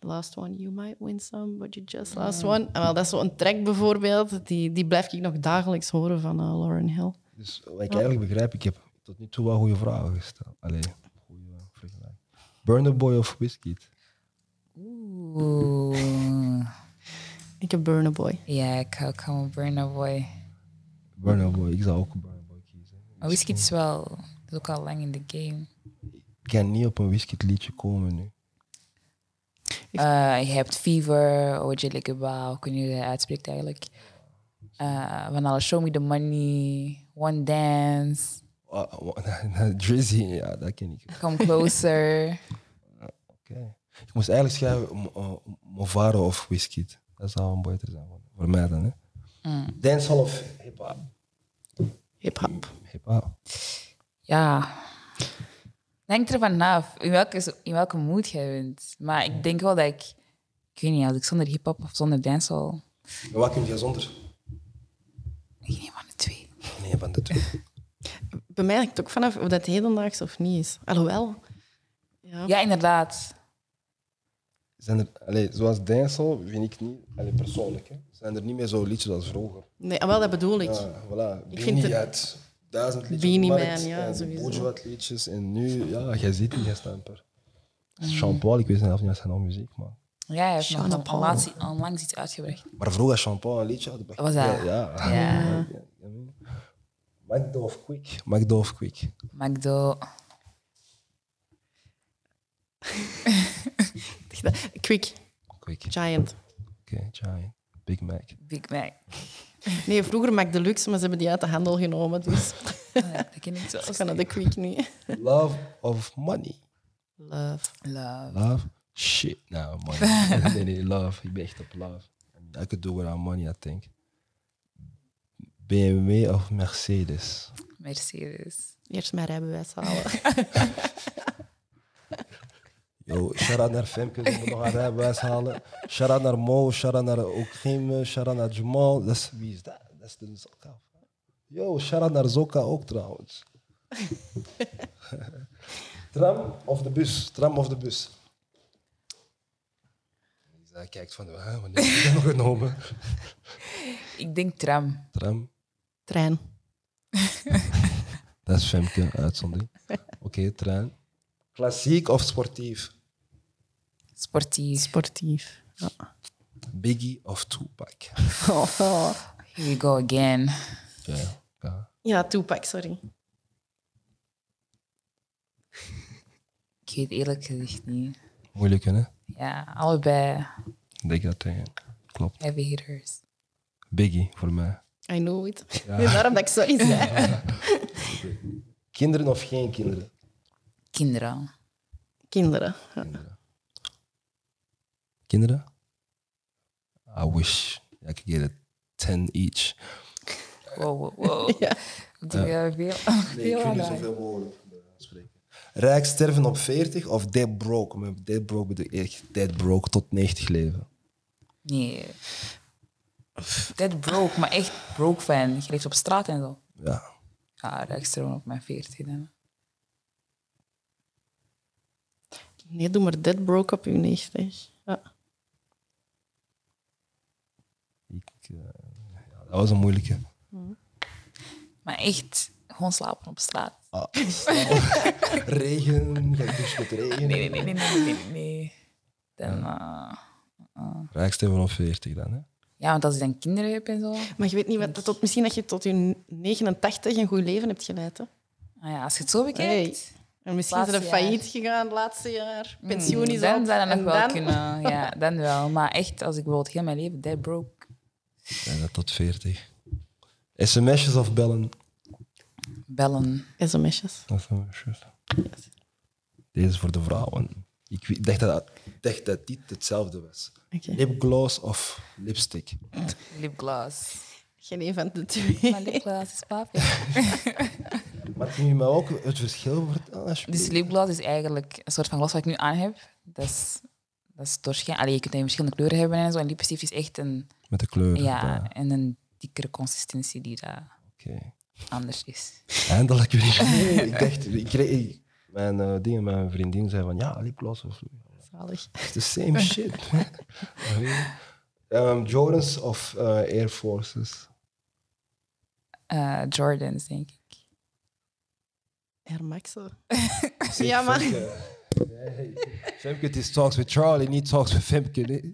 Last one, you might win some, but you just last Mm. one. En wel, dat is zo'n track bijvoorbeeld. Die, die blijf ik nog dagelijks horen van eh, Lauren Hill. Dus wat ik eigenlijk begrijp, ik heb tot nu toe wel goede vragen gesteld. Allee, goede vergelijking. Burner Boy of Wizkid? Oeh. Ik heb Burner Boy. Ja, ik hou van Burna Boy. Burner Boy, ik zou ook een Burner Boy kiezen. Maar Wizkid is wel... is ook al lang in de game. Ik kan niet op een Wizkid liedje komen nu. Eh, je hebt Fever, OJ Ligaba, hoe kun je dat uitspreekt eigenlijk? Eh, van alle Show Me The Money, One Dance, Ah, Drizzy, ja, dat ken ik. Come Closer. Oké. Ik moest eigenlijk schrijven uh, Movaro of Wizkid. Dat zou een beter zijn voor- voor mij dan. Hè? Mm. Dancehall of hip-hop? Hip-hop. Hip-hop. Ja. Denk ervan af in welke, in welke mood jij bent. Maar ik denk wel dat ik... Ik weet niet, als ik zonder hip-hop of zonder dancehall... Maar wat kun je zonder? Ik neem van de twee. Nee, van de twee. Bij mij hangt het ook vanaf of dat hedendaags of niet is. Alhoewel. Ja. Ja, inderdaad. Zijn er, zoals dancehall vind ik niet, allee, persoonlijk, hè, zijn er niet meer zo liedjes als vroeger. Nee, ah, wel, dat bedoel ik. Ja, voilà. Ik vind het- had duizend liedjes Beanie Man, ja, en sowieso. Liedjes en nu, ja, jij ziet die stamper. Jean-Paul, ik weet zelf niet of hij nou muziek maakt. Ja, hij heeft nog Paul. onlangs, onlangs iets uitgebracht. Maar vroeger Jean-Paul een liedje had, Was dat? Ja. ja. Ja. ja. McDo of Quick? McDo of Quick? McDo. Quick, Quick. Giant. Oké, Giant. Big Mac. Big Mac. Nee, vroeger Mac Deluxe, maar ze hebben die uit de handel genomen. Dus ja, dat ken ik zo. ik kan naar de Quick nu. Love of money? Love. Love. Love? Shit, nou, money. nee, nee, love. Ik ben echt op love. I could do without money, I think. BMW of Mercedes? Mercedes. Eerst mijn rijbewijs halen. Yo, shout-out naar Femke, die moet nog een rijbewijs halen. Shout-out naar Mo, shout-out naar Okhim, shout-out naar Jamal. Dat is, wie is dat? Dat is de Zoka. Yo, shout-out naar Zoka ook trouwens. Tram of de bus? Tram of de bus? Hij kijkt van, hè, wanneer heb je dat nog genomen? Ik denk tram. Tram, Trein. dat is Femke, uitzondering. Oké, trein. Klassiek of sportief? Sportief. Sportief. Ja. Biggie of Tupac? Oh, oh. Here we go again. Ja, ja. Ja, Tupac, sorry. Ik weet eerlijk gezegd niet. Moeilijk, hè? Ja, allebei Ik Denk dat tegen. Klopt. heavy hitters. Biggie voor mij. I know it. Daarom dat ik sorry zei. Kinderen of geen kinderen? Kinderen. Kinderen. Ja. Kinderen? I wish I could get a 10 each. Wow, wow, wow. Ja. Doe je veel? veel aan daar. mogelijk spreken. Rijk sterven op 40 of dead broke? Met dead broke bedoel ik echt dead broke tot 90 leven. Nee. Dead broke, maar echt broke fan. Je leeft op straat en zo. Ja. Ja, rechtstroom op mijn 40 dan. Nee, doe maar Dead Broke op uw 90. Ja. Ik, eh, ja, dat was een moeilijke. Maar echt, gewoon slapen op straat. Ah, regen, ga ik douchen met regen. Nee, nee, nee, nee, nee, nee. Dan, eh, Rijk sterven op 40 dan, hè? ja, want als je dan kinderen hebt en zo. Maar je weet niet, wat, tot, misschien dat je tot je 89 een goed leven hebt geleid. Hè? Ah ja, als je het zo bekijkt. En misschien zijn Laatste ze jaar. failliet gegaan het laatste jaar. Pensioen is Mm, dan op. zou dat nog wel dan- kunnen. Ja, dan wel. Maar echt, als ik bijvoorbeeld heel mijn leven dead broke. Ja, dat tot 40. SMS'jes of bellen? Bellen. SMS'jes. SMS'jes. Deze is voor de vrouwen. Ik dacht dat, dacht dat dit hetzelfde was. Lipgloss of lipstick? Lipgloss. Geen een van de twee. Maar lipgloss is papi. Maar kun je me ook het verschil vertellen? alsjeblieft? Dus lipgloss is eigenlijk een soort van glas wat ik nu aan heb. Dat is, dat is doorschijn. Allee, je kunt verschillende kleuren hebben en zo. En lipstift is echt een, Met de kleuren. ja, en een dikkere consistentie die dat Oké. Anders is. Eindelijk weer. ik dacht, ik kreeg, ik- mijn, eh, dingen, mijn vriendin zei van ja, lipgloss of zo. Zalig. It's the same shit. um, Jordans of eh, Air Forces? Eh, Jordans, denk ik. Air Max'en. ja, maar Femke. Nee. Femke, het is talks with Charlie, niet talks with Femke. Nee,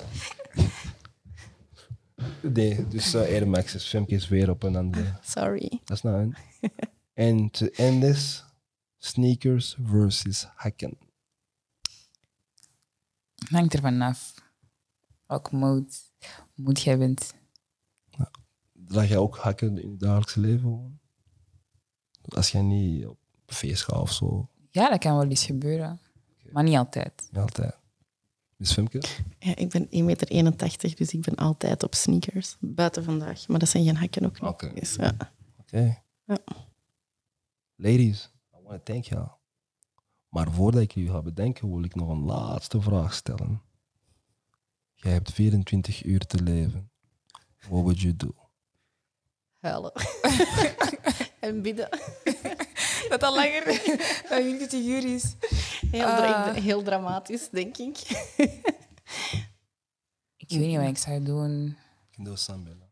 nee dus eh Air. Femke is weer op een andere. sorry. Dat is nou een. En to end this, sneakers versus hacken. Hangt er vanaf. Welke mode moet jij bent. Draag jij ook hakken in het dagelijkse leven? Als jij niet op feest gaat of zo, Ja, dat kan wel eens gebeuren. Maar niet altijd. niet altijd. Dus Femke? Ja, ik ben 1,81 meter, dus ik ben altijd op sneakers. Buiten vandaag. Maar dat zijn geen hakken ook niet. Oké. Dus, ja. Oké. Ja. Ladies, I want to thank y'all. Maar voordat ik jullie ga bedenken, wil ik nog een laatste vraag stellen. Jij hebt 24 uur te leven. What would you do? Huilen. en bidden. Dat al langer dan 20 uur is. Heel, Ah. heel dramatisch, denk ik. Ik weet niet wat ik zou doen. Ik kan dat bellen.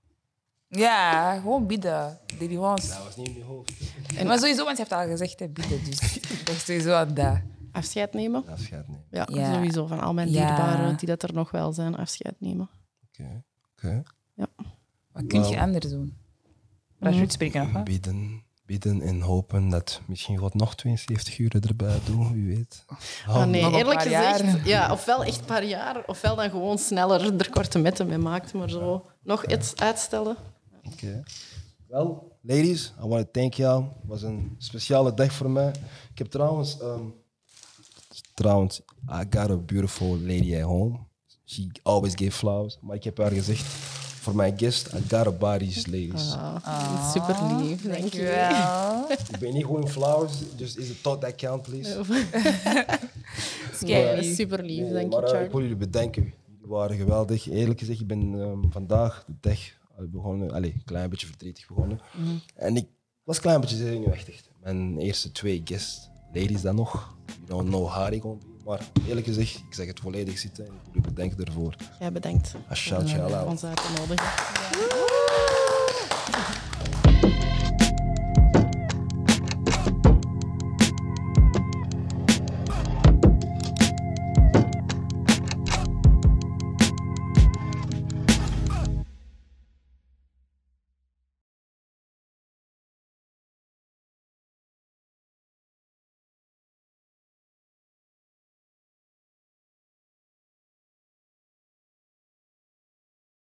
Ja, gewoon gewoon... Dat was niet in je hoofd. Maar sowieso, want je hebt al gezegd, hè, bieden. Dus dat is sowieso aan dat. Afscheid nemen. Gaat niet. Ja, Ja. sowieso. Van al mijn Ja. dierbaren die dat er nog wel zijn, afscheid nemen. Oké. Oké. Wat kun je anders doen? Parachute spreken of wat? Bidden. Bidden en hopen dat misschien God nog 72 uur erbij doet, wie weet. Ah, nee, eerlijk gezegd, jaar. ja, ofwel echt een paar jaar, ofwel dan gewoon sneller er korte metten mee maakt, maar zo nog iets uitstellen. Oké. Wel, ladies, I want to thank y'all. Het was een speciale dag voor mij. Ik heb trouwens, ehm, trouwens, I got a beautiful lady at home. She always gave flowers. Maar ik heb haar gezegd, voor mijn guest, I got a body's ladies. Ah, super lief, dank je. Dankjewel. Ik ben niet gewoon flowers, just is the thought that count, please. Scary. super lief, Nee, dank maar je, eh, ik wil jullie bedanken. Jullie waren geweldig. Eerlijk gezegd, ik ben ehm, vandaag de dag al begonnen, allez, een klein beetje verdrietig begonnen. Mhm. En ik was een klein beetje zenuwachtig. Mijn eerste twee guest ladies dan nog. You don't know how gonna be. Maar eerlijk gezegd, ik zeg het volledig zitten en u bedenken daarvoor. Jij bedankt. Ashallah. Eh, Ons uit te nodigen.